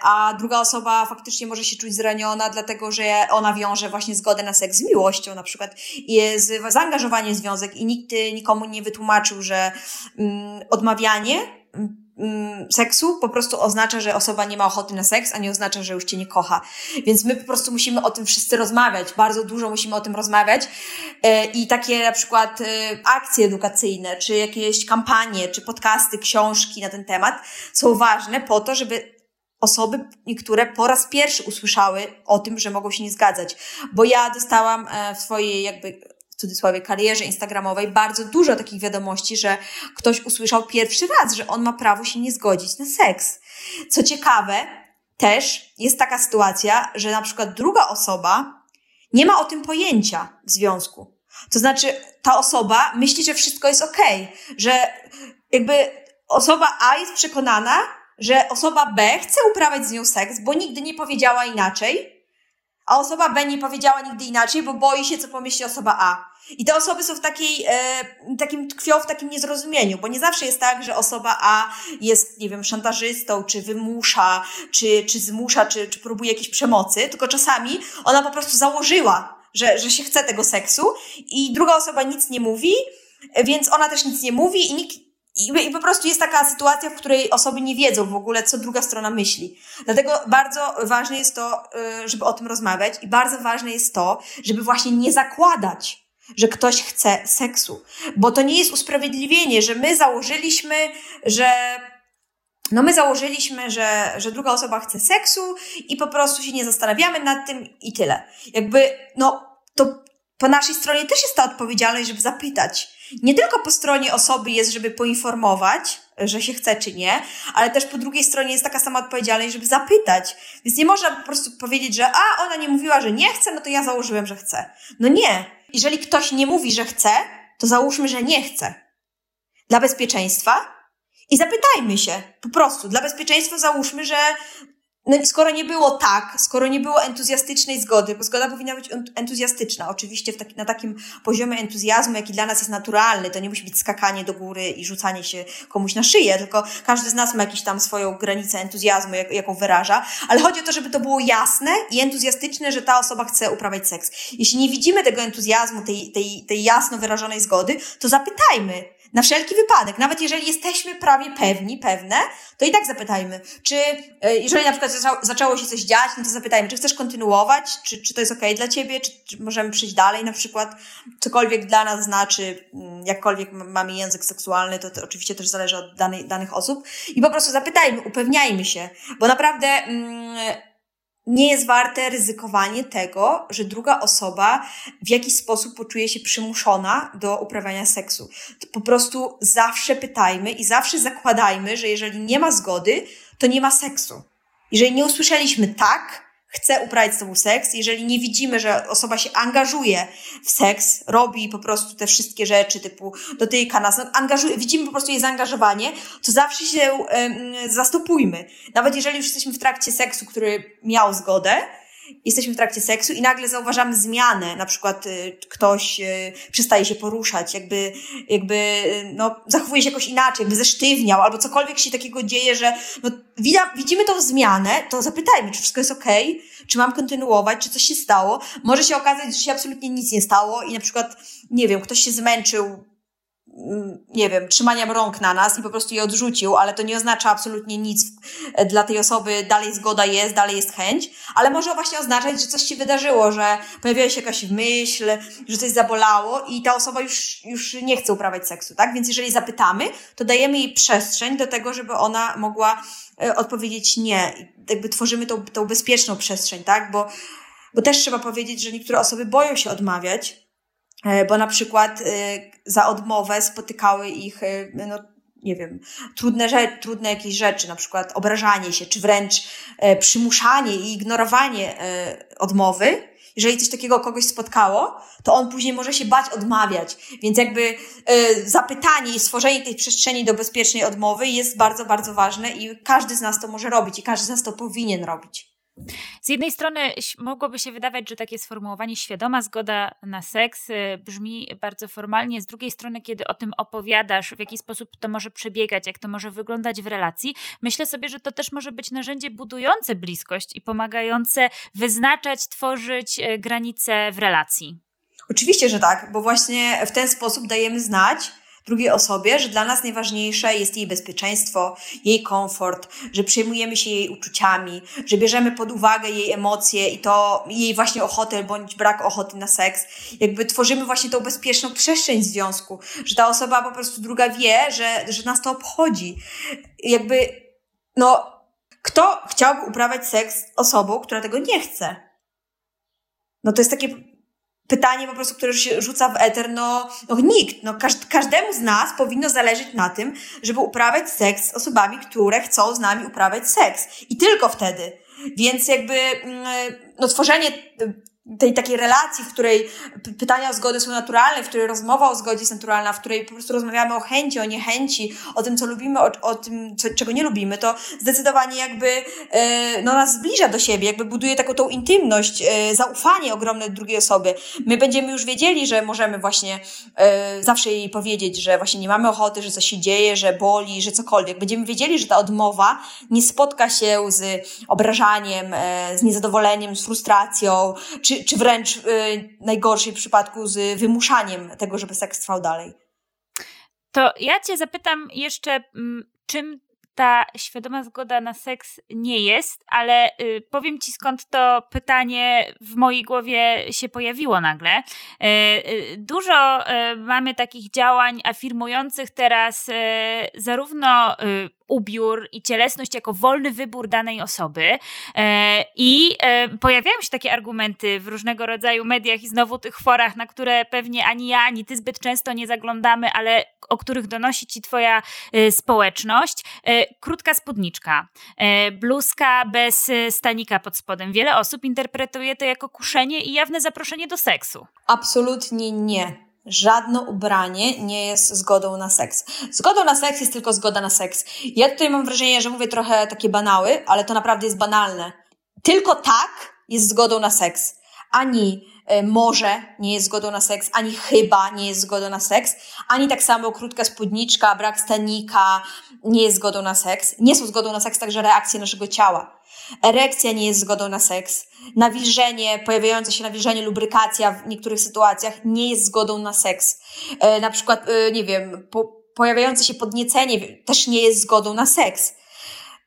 A druga osoba faktycznie może się czuć zraniona, dlatego że ona wiąże właśnie zgodę na seks z miłością na przykład i z zaangażowaniem w związek i nikt nikomu nie wytłumaczył, że mm, odmawianie Mm, seksu po prostu oznacza, że osoba nie ma ochoty na seks, a nie oznacza, że już cię nie kocha. Więc my po prostu musimy o tym wszyscy rozmawiać, bardzo dużo musimy o tym rozmawiać e, i takie na przykład e, akcje edukacyjne, czy jakieś kampanie, czy podcasty, książki na ten temat są ważne po to, żeby osoby niektóre po raz pierwszy usłyszały o tym, że mogą się nie zgadzać. Bo ja dostałam e, w swojej jakby w cudzysłowie karierze instagramowej bardzo dużo takich wiadomości, że ktoś usłyszał pierwszy raz, że on ma prawo się nie zgodzić na seks. Co ciekawe, też jest taka sytuacja, że na przykład druga osoba nie ma o tym pojęcia w związku. To znaczy, ta osoba myśli, że wszystko jest ok, że jakby osoba A jest przekonana, że osoba B chce uprawiać z nią seks, bo nigdy nie powiedziała inaczej, a osoba B nie powiedziała nigdy inaczej, bo boi się, co pomyśli osoba A. I te osoby są w takiej, e, takim tkwią w takim niezrozumieniu, bo nie zawsze jest tak, że osoba A jest, nie wiem, szantażystą, czy wymusza, czy, czy zmusza, czy, czy próbuje jakiejś przemocy, tylko czasami ona po prostu założyła, że, że się chce tego seksu i druga osoba nic nie mówi, więc ona też nic nie mówi i nikt i, I po prostu jest taka sytuacja, w której osoby nie wiedzą w ogóle, co druga strona myśli. Dlatego bardzo ważne jest to, y, żeby o tym rozmawiać, i bardzo ważne jest to, żeby właśnie nie zakładać, że ktoś chce seksu. Bo to nie jest usprawiedliwienie, że my założyliśmy, że no my założyliśmy, że, że druga osoba chce seksu i po prostu się nie zastanawiamy nad tym i tyle. Jakby, no, to po naszej stronie też jest ta odpowiedzialność, żeby zapytać, nie tylko po stronie osoby jest, żeby poinformować, że się chce czy nie, ale też po drugiej stronie jest taka sama odpowiedzialność, żeby zapytać. Więc nie można po prostu powiedzieć, że a, ona nie mówiła, że nie chce, no to ja założyłem, że chce. No nie. Jeżeli ktoś nie mówi, że chce, to załóżmy, że nie chce. Dla bezpieczeństwa i zapytajmy się, po prostu, dla bezpieczeństwa załóżmy, że no, skoro nie było tak, skoro nie było entuzjastycznej zgody, bo zgoda powinna być entuzjastyczna, oczywiście taki, na takim poziomie entuzjazmu, jaki dla nas jest naturalny, to nie musi być skakanie do góry i rzucanie się komuś na szyję, tylko każdy z nas ma jakąś tam swoją granicę entuzjazmu, jak, jaką wyraża, ale chodzi o to, żeby to było jasne i entuzjastyczne, że ta osoba chce uprawiać seks. Jeśli nie widzimy tego entuzjazmu, tej, tej, tej jasno wyrażonej zgody, to zapytajmy, na wszelki wypadek, nawet jeżeli jesteśmy prawie pewni, pewne, to i tak zapytajmy, czy e, jeżeli na przykład zaczęło się coś dziać, no to zapytajmy, czy chcesz kontynuować, czy, czy to jest ok dla ciebie, czy, czy możemy przyjść dalej na przykład, cokolwiek dla nas znaczy, mm, jakkolwiek mamy język seksualny, to, to oczywiście też zależy od danej, danych osób. I po prostu zapytajmy, upewniajmy się, bo naprawdę mm, nie jest warte ryzykowanie tego, że druga osoba w jakiś sposób poczuje się przymuszona do uprawiania seksu. Po prostu zawsze pytajmy i zawsze zakładajmy, że jeżeli nie ma zgody, to nie ma seksu. Jeżeli nie usłyszeliśmy tak, chce uprawiać z tobą seks, jeżeli nie widzimy, że osoba się angażuje w seks, robi po prostu te wszystkie rzeczy typu dotyka nas, no, angażuje, widzimy po prostu jej zaangażowanie, to zawsze się um, zastopujmy. Nawet jeżeli już jesteśmy w trakcie seksu, który miał zgodę, jesteśmy w trakcie seksu i nagle zauważamy zmianę, na przykład y, ktoś y, przestaje się poruszać, jakby, jakby y, no, zachowuje się jakoś inaczej, jakby zesztywniał, albo cokolwiek się takiego dzieje, że no, widzimy tą zmianę, to zapytajmy, czy wszystko jest okej, okay, czy mam kontynuować, czy coś się stało. Może się okazać, że się absolutnie nic nie stało i na przykład, nie wiem, ktoś się zmęczył nie wiem, trzymaniem rąk na nas i po prostu je odrzucił, ale to nie oznacza absolutnie nic dla tej osoby, dalej zgoda jest, dalej jest chęć, ale może właśnie oznaczać, że coś się wydarzyło, że pojawiła się jakaś myśl, że coś zabolało i ta osoba już, już nie chce uprawiać seksu, tak? Więc jeżeli zapytamy, to dajemy jej przestrzeń do tego, żeby ona mogła e, odpowiedzieć nie. Jakby tworzymy tą, tą bezpieczną przestrzeń, tak? Bo, bo też trzeba powiedzieć, że niektóre osoby boją się odmawiać, E, bo na przykład e, za odmowę spotykały ich, e, no, nie wiem, trudne, rzeczy, trudne jakieś rzeczy, na przykład obrażanie się, czy wręcz przymuszanie i ignorowanie odmowy. Jeżeli coś takiego kogoś spotkało, to on później może się bać odmawiać. Więc jakby zapytanie i stworzenie tej przestrzeni do bezpiecznej odmowy jest bardzo, bardzo ważne i każdy z nas to może robić i każdy z nas to powinien robić. Z jednej strony mogłoby się wydawać, że takie sformułowanie świadoma zgoda na seks y, brzmi bardzo formalnie, z drugiej strony, kiedy o tym opowiadasz, w jaki sposób to może przebiegać, jak to może wyglądać w relacji, myślę sobie, że to też może być narzędzie budujące bliskość i pomagające wyznaczać, tworzyć y, granice w relacji. Oczywiście, że tak, bo właśnie w ten sposób dajemy znać, drugiej osobie, że dla nas najważniejsze jest jej bezpieczeństwo, jej komfort, że przejmujemy się jej uczuciami, że bierzemy pod uwagę jej emocje i to jej właśnie ochotę bądź brak ochoty na seks. Jakby tworzymy właśnie tą bezpieczną przestrzeń związku, że ta osoba po prostu druga wie, że, że nas to obchodzi. Jakby, no, kto chciałby uprawiać seks osobą, która tego nie chce? No to jest takie pytanie po prostu, które się rzuca w eter, no, no nikt, no każdemu z nas powinno zależeć na tym, żeby uprawiać seks z osobami, które chcą z nami uprawiać seks. I tylko wtedy. Więc jakby, mm, no tworzenie tej takiej relacji, w której pytania o zgodę są naturalne, w której rozmowa o zgodzie jest naturalna, w której po prostu rozmawiamy o chęci, o niechęci, o tym, co lubimy, o, o tym, co, czego nie lubimy, to zdecydowanie jakby e, no, nas zbliża do siebie, jakby buduje taką tą intymność, e, zaufanie ogromne drugiej osoby. My będziemy już wiedzieli, że możemy właśnie e, zawsze jej powiedzieć, że właśnie nie mamy ochoty, że coś się dzieje, że boli, że cokolwiek. Będziemy wiedzieli, że ta odmowa nie spotka się z obrażaniem, z niezadowoleniem, z frustracją, czy czy, wręcz y, najgorszej przypadku z wymuszaniem tego, żeby seks trwał dalej. To ja Cię zapytam jeszcze, mm, czym ta świadoma zgoda na seks nie jest, ale y, powiem ci skąd to pytanie w mojej głowie się pojawiło nagle. Y, dużo mamy takich działań afirmujących teraz zarówno ubiór i cielesność jako wolny wybór danej osoby. E, I e, pojawiają się takie argumenty w różnego rodzaju mediach i znowu tych forach, na które pewnie ani ja, ani ty zbyt często nie zaglądamy, ale o których donosi ci twoja e, społeczność. Krótka spódniczka, bluzka bez stanika pod spodem. Wiele osób interpretuje to jako kuszenie i jawne zaproszenie do seksu. Absolutnie nie żadne ubranie nie jest zgodą na seks. Zgodą na seks jest tylko zgoda na seks. Ja tutaj mam wrażenie, że mówię trochę takie banały, ale to naprawdę jest banalne. Tylko tak jest zgodą na seks. Ani może nie jest zgodą na seks, ani chyba nie jest zgodą na seks, ani tak samo krótka spódniczka, brak stanika nie jest zgodą na seks. Nie są zgodą na seks także reakcje naszego ciała. Erekcja nie jest zgodą na seks. Nawilżenie, pojawiające się nawilżenie, lubrykacja w niektórych sytuacjach nie jest zgodą na seks. E, na przykład, e, nie wiem, po, pojawiające się podniecenie też nie jest zgodą na seks.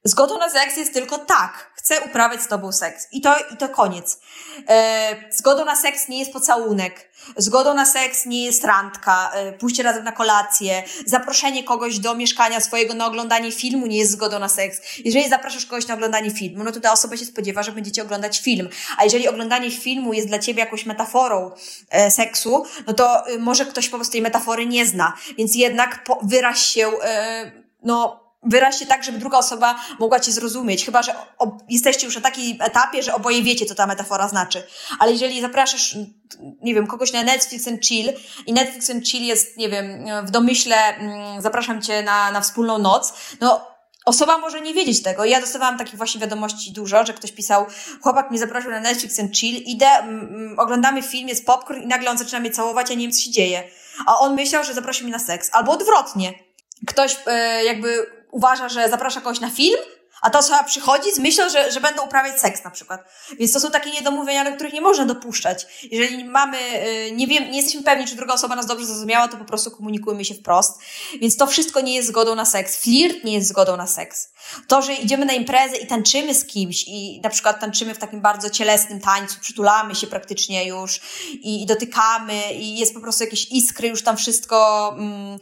Zgodą na seks jest tylko tak, chcę uprawiać z tobą seks. I to, i to koniec. E, zgodą na seks nie jest pocałunek. Zgodą na seks nie jest randka, e, pójście razem na kolację, zaproszenie kogoś do mieszkania swojego na oglądanie filmu nie jest zgodą na seks. Jeżeli zapraszasz kogoś na oglądanie filmu, no to ta osoba się spodziewa, że będziecie oglądać film. A jeżeli oglądanie filmu jest dla ciebie jakąś metaforą e, seksu, no to y, może ktoś po prostu tej metafory nie zna. Więc jednak po, wyraź się, e, no, wyraź się tak, żeby druga osoba mogła cię zrozumieć. Chyba, że jesteście już na takim etapie, że oboje wiecie, co ta metafora znaczy. Ale jeżeli zapraszasz, nie wiem, kogoś na Netflix and Chill i Netflix and Chill jest, nie wiem, w domyśle mm, zapraszam cię na, na wspólną noc, no osoba może nie wiedzieć tego. Ja dostawałam takich właśnie wiadomości dużo, że ktoś pisał, chłopak mnie zaprosił na Netflix and Chill, idę, mm, oglądamy film, jest popcorn i nagle on zaczyna mnie całować, a nie wiem, co się dzieje. A on myślał, że zaprosi mnie na seks. Albo odwrotnie. Ktoś e, jakby uważa, że zaprasza kogoś na film, a ta osoba przychodzi z myślą, że, że będą uprawiać seks na przykład. Więc to są takie niedomówienia, do których nie można dopuszczać. Jeżeli mamy, y, nie wiem, nie jesteśmy pewni, czy druga osoba nas dobrze zrozumiała, to po prostu komunikujmy się wprost. Więc to wszystko nie jest zgodą na seks. Flirt nie jest zgodą na seks. To, że idziemy na imprezę i tańczymy z kimś i na przykład tańczymy w takim bardzo cielesnym tańcu, przytulamy się praktycznie już i, i dotykamy i jest po prostu jakieś iskry, już tam wszystko mm,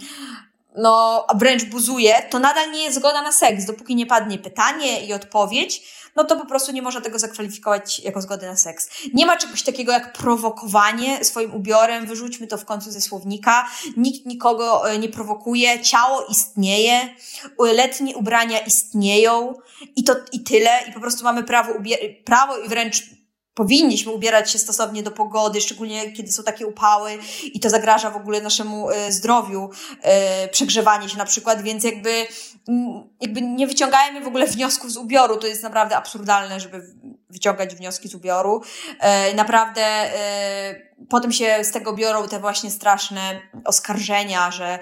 no wręcz buzuje, to nadal nie jest zgoda na seks. Dopóki nie padnie pytanie i odpowiedź, no to po prostu nie można tego zakwalifikować jako zgody na seks. Nie ma czegoś takiego jak prowokowanie swoim ubiorem, wyrzućmy to w końcu ze słownika. Nikt nikogo e, nie prowokuje, ciało istnieje, letnie ubrania istnieją i to i tyle. I po prostu mamy prawo, prawo i wręcz powinniśmy ubierać się stosownie do pogody, szczególnie kiedy są takie upały i to zagraża w ogóle naszemu e, zdrowiu, e, przegrzewanie się na przykład, więc jakby, jakby nie wyciągajmy w ogóle wniosków z ubioru, to jest naprawdę absurdalne, żeby wyciągać wnioski z ubioru. E, naprawdę potem się z tego biorą te właśnie straszne oskarżenia, że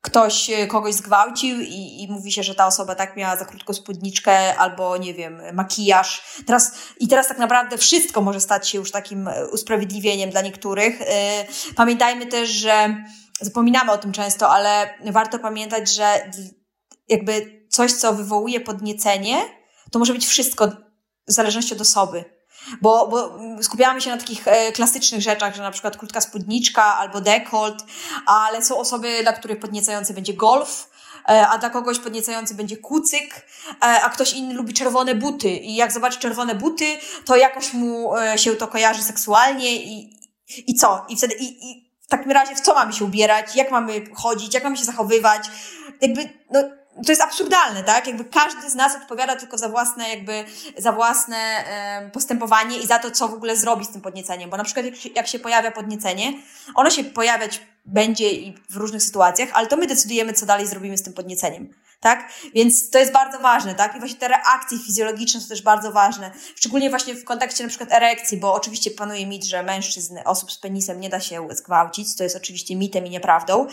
ktoś e, kogoś zgwałcił i, i mówi się, że ta osoba tak miała za krótką spódniczkę albo, nie wiem, makijaż. Teraz, I teraz tak naprawdę wszystko może stać się już takim e, usprawiedliwieniem dla niektórych. E, pamiętajmy też, że zapominamy o tym często, ale warto pamiętać, że jakby coś, co wywołuje podniecenie, to może być wszystko w zależności od osoby. Bo, bo skupiamy się na takich e, klasycznych rzeczach, że na przykład krótka spódniczka albo dekolt, ale są osoby, dla których podniecający będzie golf, e, a dla kogoś podniecający będzie kucyk, e, a ktoś inny lubi czerwone buty i jak zobaczy czerwone buty, to jakoś mu się to kojarzy seksualnie i, i co? I wtedy, i, i w takim razie w co mamy się ubierać, jak mamy chodzić, jak mamy się zachowywać? Jakby, no, to jest absurdalne, tak? Jakby każdy z nas odpowiada tylko za własne, jakby, za własne postępowanie i za to, co w ogóle zrobi z tym podnieceniem. Bo na przykład, jak się, jak się pojawia podniecenie, ono się pojawiać będzie i w różnych sytuacjach, ale to my decydujemy, co dalej zrobimy z tym podnieceniem. Tak? Więc to jest bardzo ważne, tak? I właśnie te reakcje fizjologiczne są też bardzo ważne. Szczególnie właśnie w kontekście na przykład erekcji, bo oczywiście panuje mit, że mężczyzn, osób z penisem nie da się zgwałcić, to jest oczywiście mitem i nieprawdą.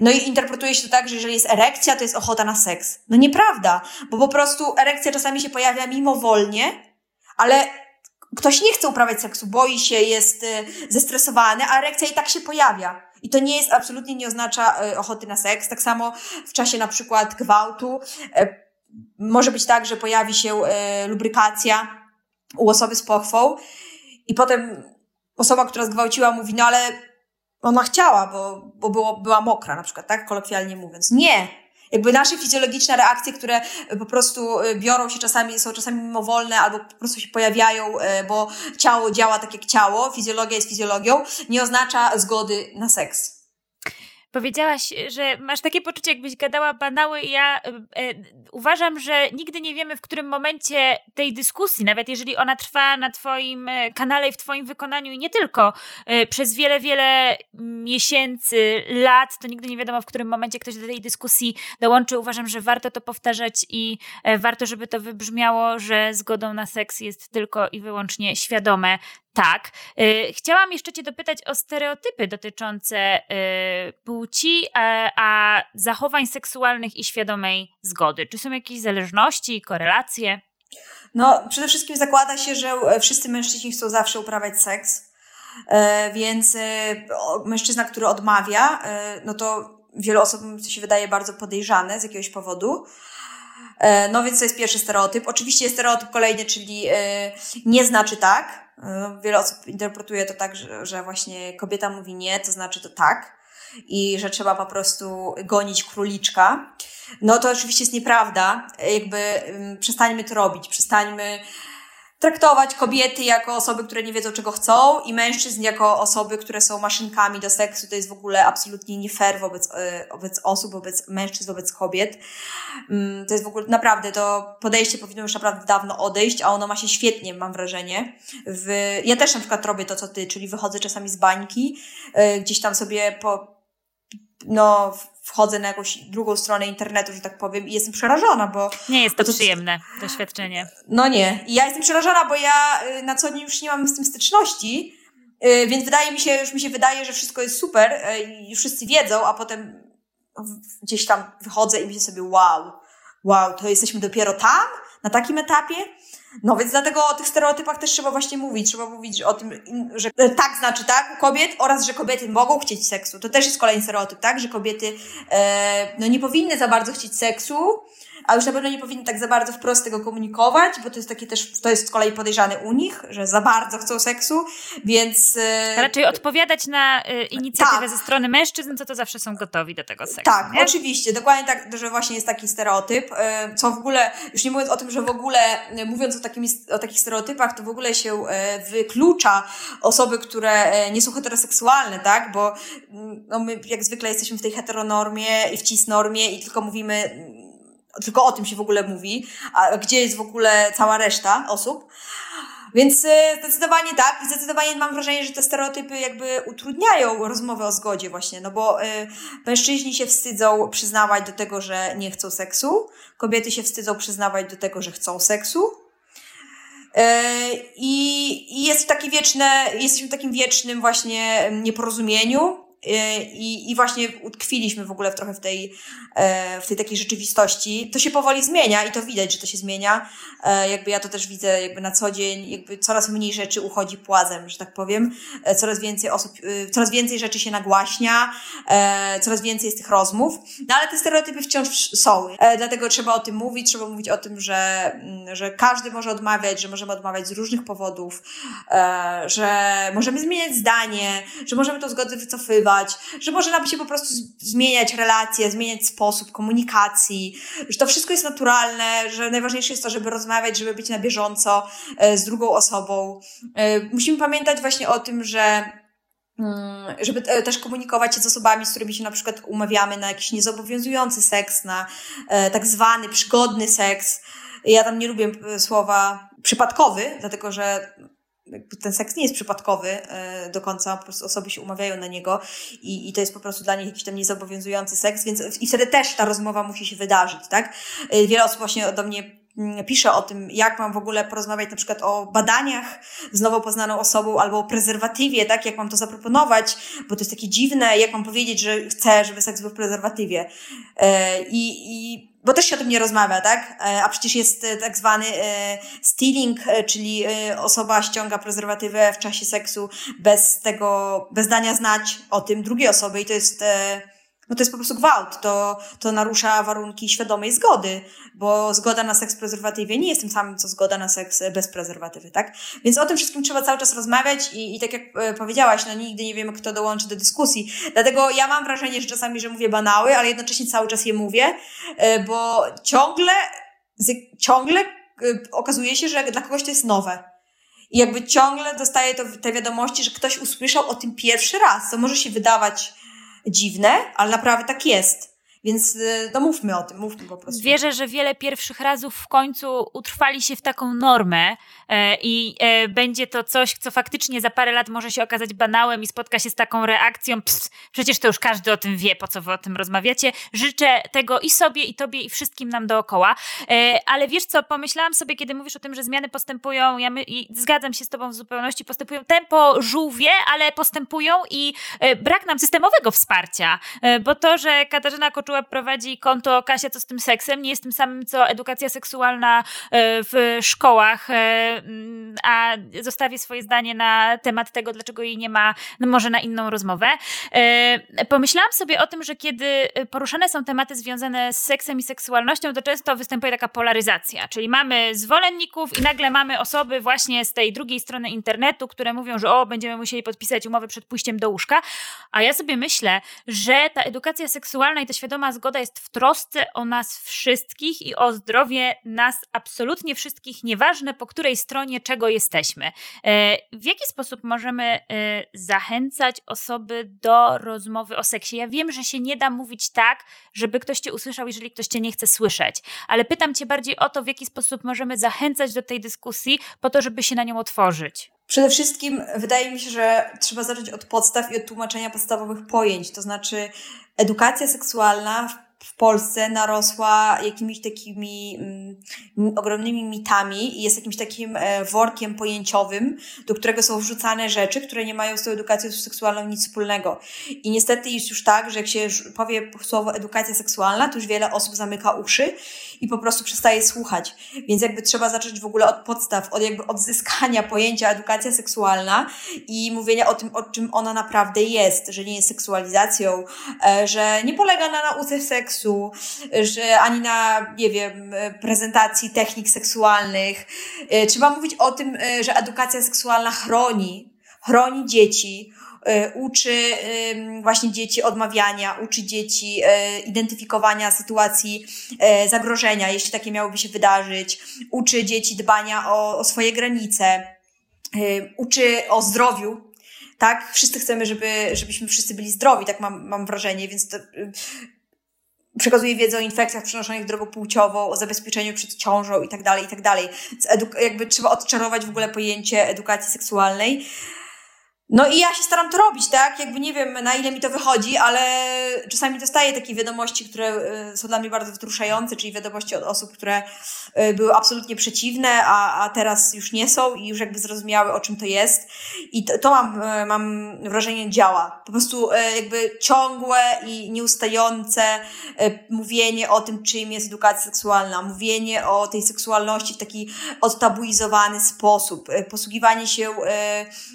No i interpretuje się to tak, że jeżeli jest erekcja, to jest ochota na seks. No nieprawda, bo po prostu erekcja czasami się pojawia mimowolnie, ale ktoś nie chce uprawiać seksu, boi się, jest y, zestresowany, a erekcja i tak się pojawia. I to nie jest, absolutnie nie oznacza y, ochoty na seks. Tak samo w czasie na przykład gwałtu y, może być tak, że pojawi się lubrykacja u osoby z pochwą i potem osoba, która zgwałciła mówi, no ale ona chciała, bo, bo było, była mokra na przykład, tak? Kolokwialnie mówiąc. Nie! Jakby nasze fizjologiczne reakcje, które po prostu y, biorą się czasami, są czasami mimowolne albo po prostu się pojawiają, y, bo ciało działa tak jak ciało, fizjologia jest fizjologią, nie oznacza zgody na seks. Powiedziałaś, że masz takie poczucie, jakbyś gadała banały. Ja e, e, uważam, że nigdy nie wiemy, w którym momencie tej dyskusji, nawet jeżeli ona trwa na Twoim e, kanale i w Twoim wykonaniu i nie tylko, e, przez wiele, wiele miesięcy, lat, to nigdy nie wiadomo, w którym momencie ktoś do tej dyskusji dołączy. Uważam, że warto to powtarzać i e, warto, żeby to wybrzmiało, że zgodą na seks jest tylko i wyłącznie świadome tak. Y, chciałam jeszcze Cię dopytać o stereotypy dotyczące y, płci, a, a zachowań seksualnych i świadomej zgody. Czy są jakieś zależności, korelacje? No, przede wszystkim zakłada się, że e, wszyscy mężczyźni chcą zawsze uprawiać seks, e, więc e, mężczyzna, który odmawia, no to wielu osobom się wydaje bardzo podejrzane z jakiegoś powodu. No więc to jest pierwszy stereotyp. Oczywiście jest stereotyp kolejny, czyli nie znaczy tak, E, wiele osób interpretuje to tak, że, że właśnie kobieta mówi nie, to znaczy to tak i że trzeba po prostu gonić króliczka. No to oczywiście jest nieprawda. Jakby przestańmy to robić, przestańmy traktować kobiety jako osoby, które nie wiedzą, czego chcą i mężczyzn jako osoby, które są maszynkami do seksu. To jest w ogóle absolutnie nie fair wobec, e, wobec osób, wobec mężczyzn, wobec kobiet. Mm, to jest w ogóle naprawdę, to podejście powinno już naprawdę dawno odejść, a ono ma się świetnie, mam wrażenie. W, ja też na przykład robię to, co ty, czyli wychodzę czasami z bańki, e, gdzieś tam sobie po, no, wchodzę na jakąś drugą stronę internetu, że tak powiem, i jestem przerażona, bo. Nie jest to, to przyjemne doświadczenie. No nie. I ja jestem przerażona, bo ja y, na co dzień już nie mam z tym styczności, y, więc wydaje mi się, już mi się wydaje, że wszystko jest super y, i wszyscy wiedzą, a potem gdzieś tam wychodzę i myślę sobie, wow, wow, to jesteśmy dopiero tam, na takim etapie. No więc dlatego o tych stereotypach też trzeba właśnie mówić. Trzeba mówić o tym, że tak znaczy tak u kobiet oraz, że kobiety mogą chcieć seksu. To też jest kolejny stereotyp, tak? Że kobiety e, no nie powinny za bardzo chcieć seksu, a już na pewno nie powinny tak za bardzo wprost tego komunikować, bo to jest takie też, to jest z kolei podejrzane u nich, że za bardzo chcą seksu, więc... E, Raczej odpowiadać na e, inicjatywę tak. ze strony mężczyzn, co to zawsze są gotowi do tego seksu. Tak, nie? oczywiście, dokładnie tak, że właśnie jest taki stereotyp, e, co w ogóle, już nie mówiąc o tym, że w ogóle, mówiąc o, takimi, o takich stereotypach, to w ogóle się wyklucza osoby, które nie są heteroseksualne, tak, bo mm, no my jak zwykle jesteśmy w tej heteronormie i w cisnormie i tylko mówimy tylko o tym się w ogóle mówi, a gdzie jest w ogóle cała reszta osób. Więc e, zdecydowanie tak, i zdecydowanie mam wrażenie, że te stereotypy jakby utrudniają rozmowę o zgodzie właśnie, no bo y, mężczyźni się wstydzą przyznawać do tego, że nie chcą seksu, kobiety się wstydzą przyznawać do tego, że chcą seksu. Y, I, jest takie wieczne, jesteśmy w takim wiecznym właśnie nieporozumieniu, i, I właśnie utkwiliśmy w ogóle trochę w tej, e, w tej takiej rzeczywistości. To się powoli zmienia i to widać, że to się zmienia. E, jakby ja to też widzę jakby na co dzień, jakby coraz mniej rzeczy uchodzi płazem, że tak powiem. E, coraz więcej osób, coraz więcej rzeczy się nagłaśnia, coraz więcej jest tych rozmów. No ale te stereotypy wciąż są. Dlatego trzeba o tym mówić, trzeba mówić o tym, że, mm, że każdy może odmawiać, że możemy odmawiać z różnych powodów, że możemy zmieniać zdanie, że możemy to zgodę wycofywać, że może nam się po prostu zmieniać relacje, zmieniać sposób komunikacji, że to wszystko jest naturalne, że najważniejsze jest to, żeby rozmawiać, żeby być na bieżąco e, z drugą osobą. E, musimy pamiętać właśnie o tym, że mm, żeby e, też komunikować się z osobami, z którymi się na przykład umawiamy na jakiś niezobowiązujący seks, na tak zwany przygodny seks. Ja tam nie lubię słowa przypadkowy, dlatego że ten seks nie jest przypadkowy e, do końca, po prostu osoby się umawiają na niego i, i to jest po prostu dla nich jakiś tam niezobowiązujący seks, więc i wtedy też ta rozmowa musi się wydarzyć, tak? E, wiele osób właśnie do mnie pisze o tym, jak mam w ogóle porozmawiać na przykład o badaniach z nowo poznaną osobą albo o prezerwatywie, tak? Jak mam to zaproponować, bo to jest takie dziwne, jak mam powiedzieć, że chcę, żeby seks był w prezerwatywie. E, I, i bo też się o tym nie rozmawia, tak? E, a przecież jest e, tak zwany stealing, czyli osoba ściąga prezerwatywę w czasie seksu bez tego, bez dania znać o tym drugiej osoby i to jest no to jest po prostu gwałt, to, to narusza warunki świadomej zgody, bo zgoda na seks w prezerwatywie nie jest tym samym, co zgoda na seks bez prezerwatywy, tak? Więc o tym wszystkim trzeba cały czas rozmawiać i, i tak jak e, powiedziałaś, no nigdy nie wiemy, kto dołączy do dyskusji. Dlatego ja mam wrażenie, że czasami, że mówię banały, ale jednocześnie cały czas je mówię, e, bo ciągle, ciągle e, okazuje się, że dla kogoś to jest nowe. I jakby ciągle dostaję te wiadomości, że ktoś usłyszał o tym pierwszy raz, co może się wydawać dziwne, ale naprawdę tak jest. Więc y, no mówmy o tym, mówmy po prostu. Wierzę, że wiele pierwszych razów w końcu utrwali się w taką normę e, i e, będzie to coś, co faktycznie za parę lat może się okazać banałem i spotka się z taką reakcją, przecież to już każdy o tym wie, po co wy o tym rozmawiacie. Życzę tego i sobie, i tobie, i wszystkim nam dookoła. E, ale wiesz co, pomyślałam sobie, kiedy mówisz o tym, że zmiany postępują, ja my, i zgadzam się z tobą w zupełności, postępują tempo żółwie, ale postępują i brak nam systemowego wsparcia, bo to, że Katarzyna Koczuła prowadzi konto Kasia, co z tym seksem, nie jest tym samym, co edukacja seksualna e, w szkołach, e, mm, a zostawię swoje zdanie na temat tego, dlaczego jej nie ma, no może na inną rozmowę. E, pomyślałam sobie o tym, że kiedy poruszane są tematy związane z seksem i seksualnością, to często występuje taka polaryzacja, czyli mamy zwolenników i nagle mamy osoby właśnie z tej drugiej strony internetu, które mówią, że o, będziemy musieli podpisać umowę przed pójściem do łóżka, a ja sobie myślę, że ta edukacja seksualna i to świadome świadoma zgoda jest w trosce o nas wszystkich i o zdrowie nas absolutnie wszystkich, nieważne po której stronie czego jesteśmy. E, w jaki sposób możemy e, zachęcać osoby do rozmowy o seksie? Ja wiem, że się nie da mówić tak, żeby ktoś cię usłyszał, jeżeli ktoś cię nie chce słyszeć, ale pytam cię bardziej o to, w jaki sposób możemy zachęcać do tej dyskusji, po to, żeby się na nią otworzyć. Przede wszystkim wydaje mi się, że trzeba zacząć od podstaw i od tłumaczenia podstawowych pojęć. To znaczy, edukacja seksualna w Polsce narosła jakimiś takimi mm, ogromnymi mitami i jest jakimś takim e, workiem pojęciowym, do którego są wrzucane rzeczy, które nie mają z tą edukacją seksualną nic wspólnego. I niestety jest już tak, że jak się powie słowo edukacja seksualna, to już wiele osób zamyka uszy i po prostu przestaje słuchać. Więc jakby trzeba zacząć w ogóle od podstaw, od jakby odzyskania pojęcia edukacja seksualna i mówienia o tym, o czym ona naprawdę jest, że nie jest seksualizacją, e, że nie polega na nauce seksu, że ani na, nie wiem, prezentacji technik seksualnych. E, trzeba mówić o tym, e, że edukacja seksualna chroni, chroni dzieci, E, uczy właśnie dzieci odmawiania, uczy dzieci identyfikowania sytuacji zagrożenia, jeśli takie miałoby się wydarzyć, uczy dzieci dbania o, o swoje granice, uczy o zdrowiu, tak? Wszyscy chcemy, żeby, żebyśmy wszyscy byli zdrowi, tak mam, mam wrażenie, więc to, przekazuje wiedzę o infekcjach przenoszonych drogą płciową, o zabezpieczeniu przed ciążą i tak dalej, i tak dalej. Jakby trzeba odczarować w ogóle pojęcie edukacji seksualnej. No i ja się staram to robić, tak? Jakby nie wiem, na ile mi to wychodzi, ale czasami dostaję takie wiadomości, które y, są dla mnie bardzo wzruszające, czyli wiadomości od osób, które y, były absolutnie przeciwne, a, a teraz już nie są i już jakby zrozumiały, o czym to jest. I to, to mam, y, mam wrażenie działa. Po prostu jakby ciągłe i nieustające mówienie o tym, czym jest edukacja seksualna, mówienie o tej seksualności w taki odtabuizowany sposób, posługiwanie się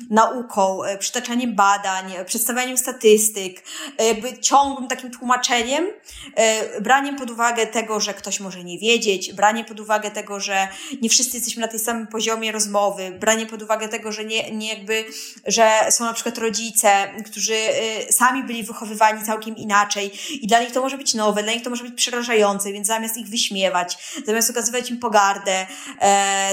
nauką, przytaczaniem badań, przedstawianiem statystyk, e, jakby ciągłym takim tłumaczeniem, e, braniem pod uwagę tego, że ktoś może nie wiedzieć, branie pod uwagę tego, że nie wszyscy jesteśmy na tej samym poziomie rozmowy, branie pod uwagę tego, że nie, nie jakby, że są na przykład rodzice, którzy sami byli wychowywani całkiem inaczej i dla nich to może być nowe, dla nich to może być przerażające, więc zamiast ich wyśmiewać, zamiast okazywać im pogardę,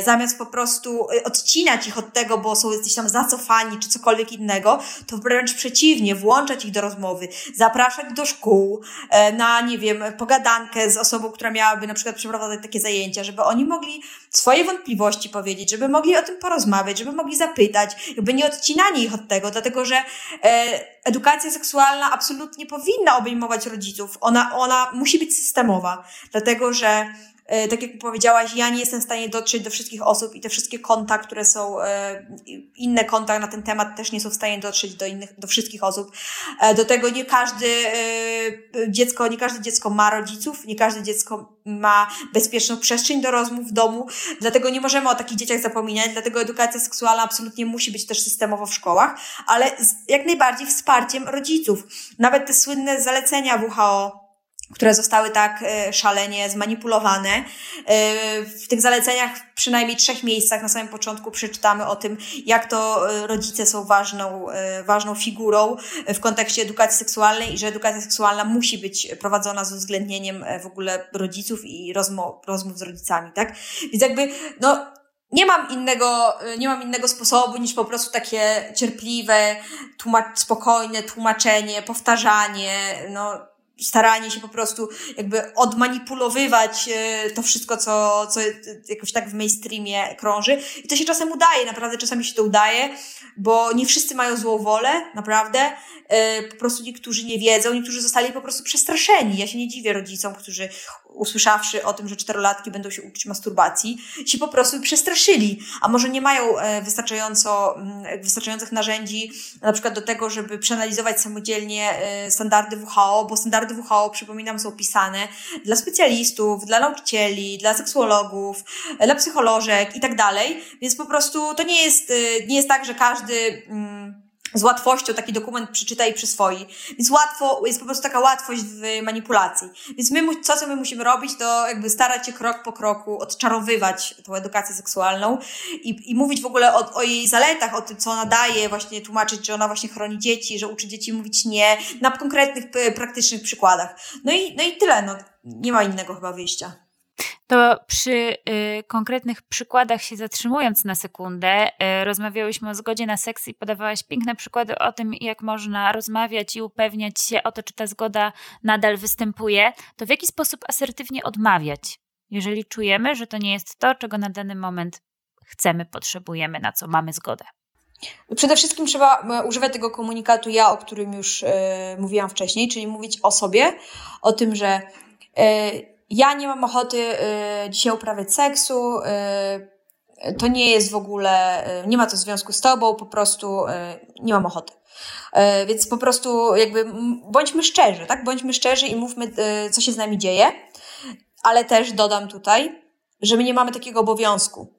zamiast po prostu odcinać ich od tego, bo są gdzieś tam zacofani czy cokolwiek, cokolwiek innego, to wręcz przeciwnie, włączać ich do rozmowy, zapraszać do szkół e, na, nie wiem, pogadankę z osobą, która miałaby na przykład przeprowadzać takie zajęcia, żeby oni mogli swoje wątpliwości powiedzieć, żeby mogli o tym porozmawiać, żeby mogli zapytać, jakby nie odcinanie ich od tego, dlatego że e, edukacja seksualna absolutnie powinna obejmować rodziców. Ona, ona musi być systemowa, dlatego że tak jak powiedziałaś, ja nie jestem w stanie dotrzeć do wszystkich osób i te wszystkie konta, które są, e, inne konta na ten temat też nie są w stanie dotrzeć do innych, do wszystkich osób. E, do tego nie każdy dziecko, nie każde dziecko ma rodziców, nie każde dziecko ma bezpieczną przestrzeń do rozmów w domu, dlatego nie możemy o takich dzieciach zapominać, dlatego edukacja seksualna absolutnie musi być też systemowo w szkołach, ale jak najbardziej wsparciem rodziców. Nawet te słynne zalecenia WHO które zostały tak e, szalenie zmanipulowane. E, w tych zaleceniach w przynajmniej trzech miejscach na samym początku przeczytamy o tym, jak to e, rodzice są ważną, ważną figurą w kontekście edukacji seksualnej i że edukacja seksualna musi być prowadzona z uwzględnieniem w ogóle rodziców i rozmów, rozmów z rodzicami, tak? Więc jakby, no, nie mam innego, nie mam innego sposobu niż po prostu takie cierpliwe, tłumacz, spokojne tłumaczenie, powtarzanie, no, staranie się po prostu jakby odmanipulowywać e, to wszystko, co, co jakoś tak w mainstreamie krąży. I to się czasem udaje, naprawdę czasami się to udaje, bo nie wszyscy mają złą wolę, naprawdę. E, po prostu niektórzy nie wiedzą, niektórzy zostali po prostu przestraszeni. Ja się nie dziwię rodzicom, którzy usłyszawszy o tym, że czterolatki będą się uczyć masturbacji, się po prostu przestraszyli, a może nie mają e, wystarczająco, mm, wystarczających narzędzi na przykład do tego, żeby przeanalizować samodzielnie standardy WHO, bo standardy WHO, przypominam, są pisane dla specjalistów, dla nauczycieli, dla seksuologów, dla psycholożek i tak dalej. Więc po prostu to nie jest, nie jest tak, że każdy, mm, z łatwością taki dokument przeczyta i przyswoi. Więc łatwo, jest po prostu taka łatwość w manipulacji. Więc my, co, co my musimy robić, to jakby starać się krok po kroku odczarowywać tą edukację seksualną i, i mówić w ogóle o, o jej zaletach, o tym, co ona daje, właśnie tłumaczyć, że ona właśnie chroni dzieci, że uczy dzieci mówić nie, na konkretnych, praktycznych przykładach. No i, no i tyle, no. Nie ma innego chyba wyjścia. To przy y, konkretnych przykładach się zatrzymując na sekundę, y, rozmawiałyśmy o zgodzie na seks i podawałaś piękne przykłady o tym, jak można rozmawiać i upewniać się o to, czy ta zgoda nadal występuje. To w jaki sposób asertywnie odmawiać, jeżeli czujemy, że to nie jest to, czego na dany moment chcemy, potrzebujemy, na co mamy zgodę? Przede wszystkim trzeba e, używać tego komunikatu ja, o którym już e, mówiłam wcześniej, czyli mówić o sobie, o tym, że e, ja nie mam ochoty y, dzisiaj uprawiać seksu, y, to nie jest w ogóle, y, nie ma to związku z tobą, po prostu nie mam ochoty. Więc po prostu jakby bądźmy szczerzy, tak? Bądźmy szczerzy i mówmy, co się z nami dzieje, ale też dodam tutaj, że my nie mamy takiego obowiązku,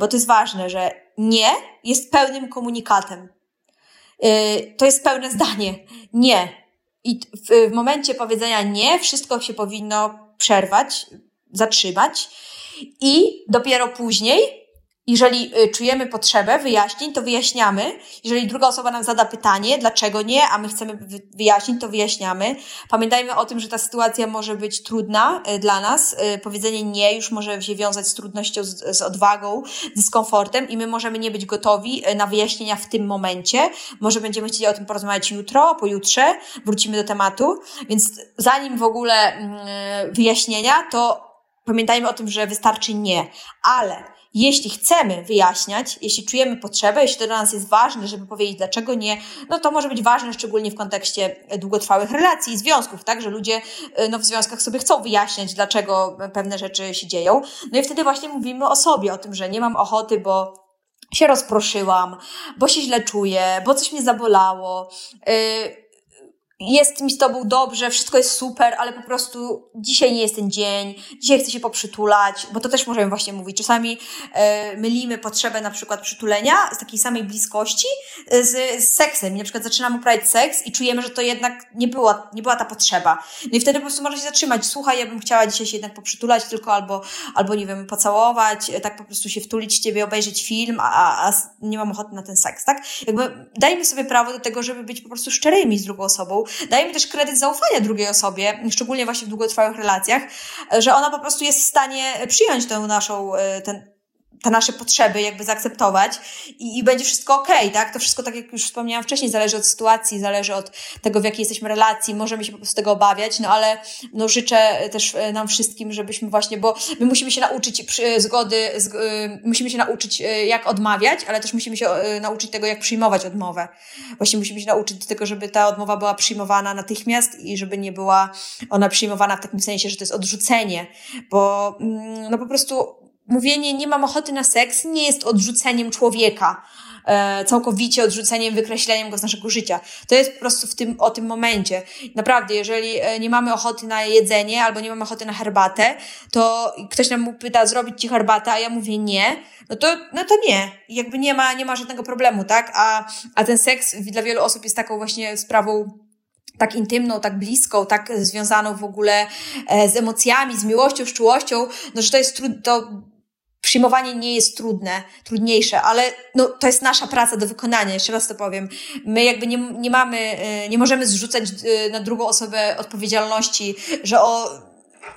bo to jest ważne, że nie jest pełnym komunikatem. To jest pełne zdanie. Nie. I w momencie powiedzenia nie, wszystko się powinno przerwać, zatrzymać i dopiero później jeżeli y, czujemy potrzebę wyjaśnień, to wyjaśniamy. Jeżeli druga osoba nam zada pytanie, dlaczego nie, a my chcemy wyjaśnić, to wyjaśniamy. Pamiętajmy o tym, że ta sytuacja może być trudna y, dla nas. Y, powiedzenie nie już może się wiązać z trudnością, z, z odwagą, dyskomfortem i my możemy nie być gotowi na wyjaśnienia w tym momencie. Może będziemy chcieli o tym porozmawiać jutro, pojutrze, wrócimy do tematu. Więc zanim w ogóle mm, wyjaśnienia, to pamiętajmy o tym, że wystarczy nie. Ale jeśli chcemy wyjaśniać, jeśli czujemy potrzebę, jeśli to dla nas jest ważne, żeby powiedzieć dlaczego nie, no to może być ważne szczególnie w kontekście długotrwałych relacji i związków, tak, że ludzie e, no, w związkach sobie chcą wyjaśniać, dlaczego pewne rzeczy się dzieją. No i wtedy właśnie mówimy o sobie, o tym, że nie mam ochoty, bo się rozproszyłam, bo się źle czuję, bo coś mnie zabolało. Yy, jest mi z tobą dobrze, wszystko jest super, ale po prostu dzisiaj nie jest ten dzień, dzisiaj chcę się poprzytulać, bo to też możemy właśnie mówić. Czasami e, mylimy potrzebę na przykład przytulenia z takiej samej bliskości e, z, z seksem. I na przykład zaczynamy uprawiać seks i czujemy, że to jednak nie była, nie była ta potrzeba. No i wtedy po prostu można się zatrzymać. Słuchaj, ja bym chciała dzisiaj się jednak poprzytulać tylko albo, albo nie wiem, pocałować, e, tak po prostu się wtulić ciebie, obejrzeć film, a, a nie mam ochoty na ten seks, tak? Jakby dajmy sobie prawo do tego, żeby być po prostu szczerymi z drugą osobą, dajemy też kredyt zaufania drugiej osobie, szczególnie właśnie w długotrwałych relacjach, że ona po prostu jest w stanie przyjąć tę naszą, e, ten, te nasze potrzeby jakby zaakceptować i, i będzie wszystko okej, okay, tak? To wszystko, tak jak już wspomniałam wcześniej, zależy od sytuacji, zależy od tego, w jakiej jesteśmy relacji, możemy się po prostu tego obawiać, no ale no życzę też e, nam wszystkim, żebyśmy właśnie, bo my musimy się nauczyć przy, zgody, z, y, musimy się nauczyć y, jak odmawiać, ale też musimy się y, nauczyć tego, jak przyjmować odmowę. Właśnie musimy się nauczyć tego, żeby ta odmowa była przyjmowana natychmiast i żeby nie była ona przyjmowana w takim sensie, że to jest odrzucenie, bo mm, no po prostu mówienie nie mam ochoty na seks nie jest odrzuceniem człowieka, e, całkowicie odrzuceniem, wykreśleniem go z naszego życia. To jest po prostu w tym, o tym momencie. Naprawdę, jeżeli e, nie mamy ochoty na jedzenie albo nie mamy ochoty na herbatę, to ktoś nam pyta zrobić ci herbatę, a ja mówię nie, no to, no to nie. Jakby nie ma, nie ma żadnego problemu, tak? A, a ten seks dla wielu osób jest taką właśnie sprawą tak intymną, tak bliską, tak związaną w ogóle e, z emocjami, z miłością, z czułością, no że to jest trudne, to przyjmowanie nie jest trudne, trudniejsze, ale no, to jest nasza praca do wykonania, jeszcze raz to powiem. My jakby nie, nie mamy, e, nie możemy zrzucać e, na drugą osobę odpowiedzialności, że o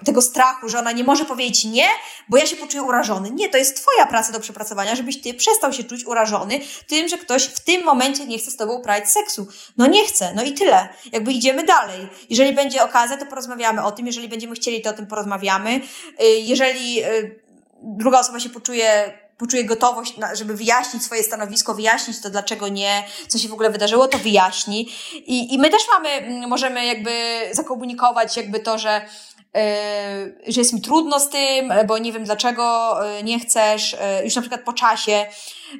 tego strachu, że ona nie może powiedzieć nie, bo ja się poczuję urażony. Nie, to jest twoja praca do przepracowania, żebyś ty przestał się czuć urażony tym, że ktoś w tym momencie nie chce z tobą uprawiać seksu. No nie chce, no i tyle. Jakby idziemy dalej. Jeżeli będzie okazja, to porozmawiamy o tym. Jeżeli będziemy chcieli, to o tym porozmawiamy. Y, jeżeli druga osoba się poczuje, poczuje gotowość, żeby wyjaśnić swoje stanowisko, wyjaśnić to, dlaczego nie, co się w ogóle wydarzyło, to wyjaśni. I, i my też mamy, możemy jakby zakomunikować jakby to, że że jest mi trudno z tym, bo nie wiem dlaczego e, nie chcesz, e, już na przykład po czasie.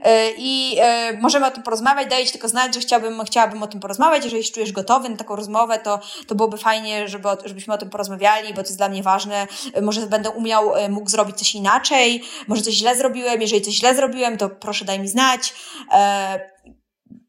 E, i możemy o tym porozmawiać, daję Ci tylko znać, że chciałabym, chciałabym o tym porozmawiać, jeżeli się czujesz gotowy na taką rozmowę, to, to byłoby fajnie, żeby, żebyśmy o tym porozmawiali, bo to jest dla mnie ważne, może będę umiał, mógł zrobić coś inaczej, może coś źle zrobiłem, jeżeli coś źle zrobiłem, to proszę daj mi znać,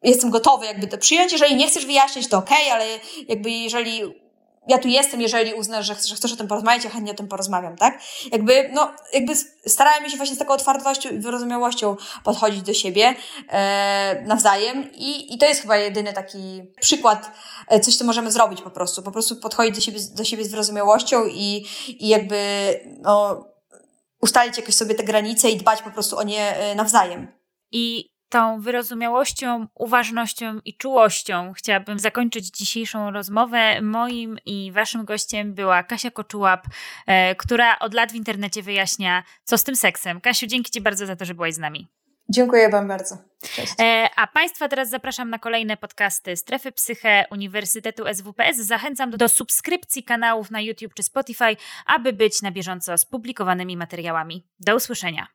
jestem gotowy jakby to przyjąć. Jeżeli nie chcesz wyjaśnić, to okay, ale jakby jeżeli ja tu jestem, jeżeli uznasz, że, że chcesz o tym porozmawiać, ja chętnie o tym porozmawiam, tak? Jakby, no, jakby starajmy się właśnie z taką otwartością i wyrozumiałością podchodzić do siebie e, nawzajem i, i to jest chyba jedyny taki przykład, e, coś, co możemy zrobić po prostu. Po prostu podchodzić do siebie, do siebie z wyrozumiałością i, i jakby, no, ustalić jakoś sobie te granice i dbać po prostu o nie e, nawzajem. I tą wyrozumiałością, uważnością i czułością chciałabym zakończyć dzisiejszą rozmowę. Moim i waszym gościem była Kasia Koczułap, e, która od lat w internecie wyjaśnia, co z tym seksem. Kasiu, dzięki ci bardzo za to, że byłaś z nami. Dziękuję Wam bardzo. Cześć. E, a Państwa teraz zapraszam na kolejne podcasty Strefy Psyche Uniwersytetu SWPS. Zachęcam do, do subskrypcji kanałów na YouTube czy Spotify, aby być na bieżąco z publikowanymi materiałami. Do usłyszenia.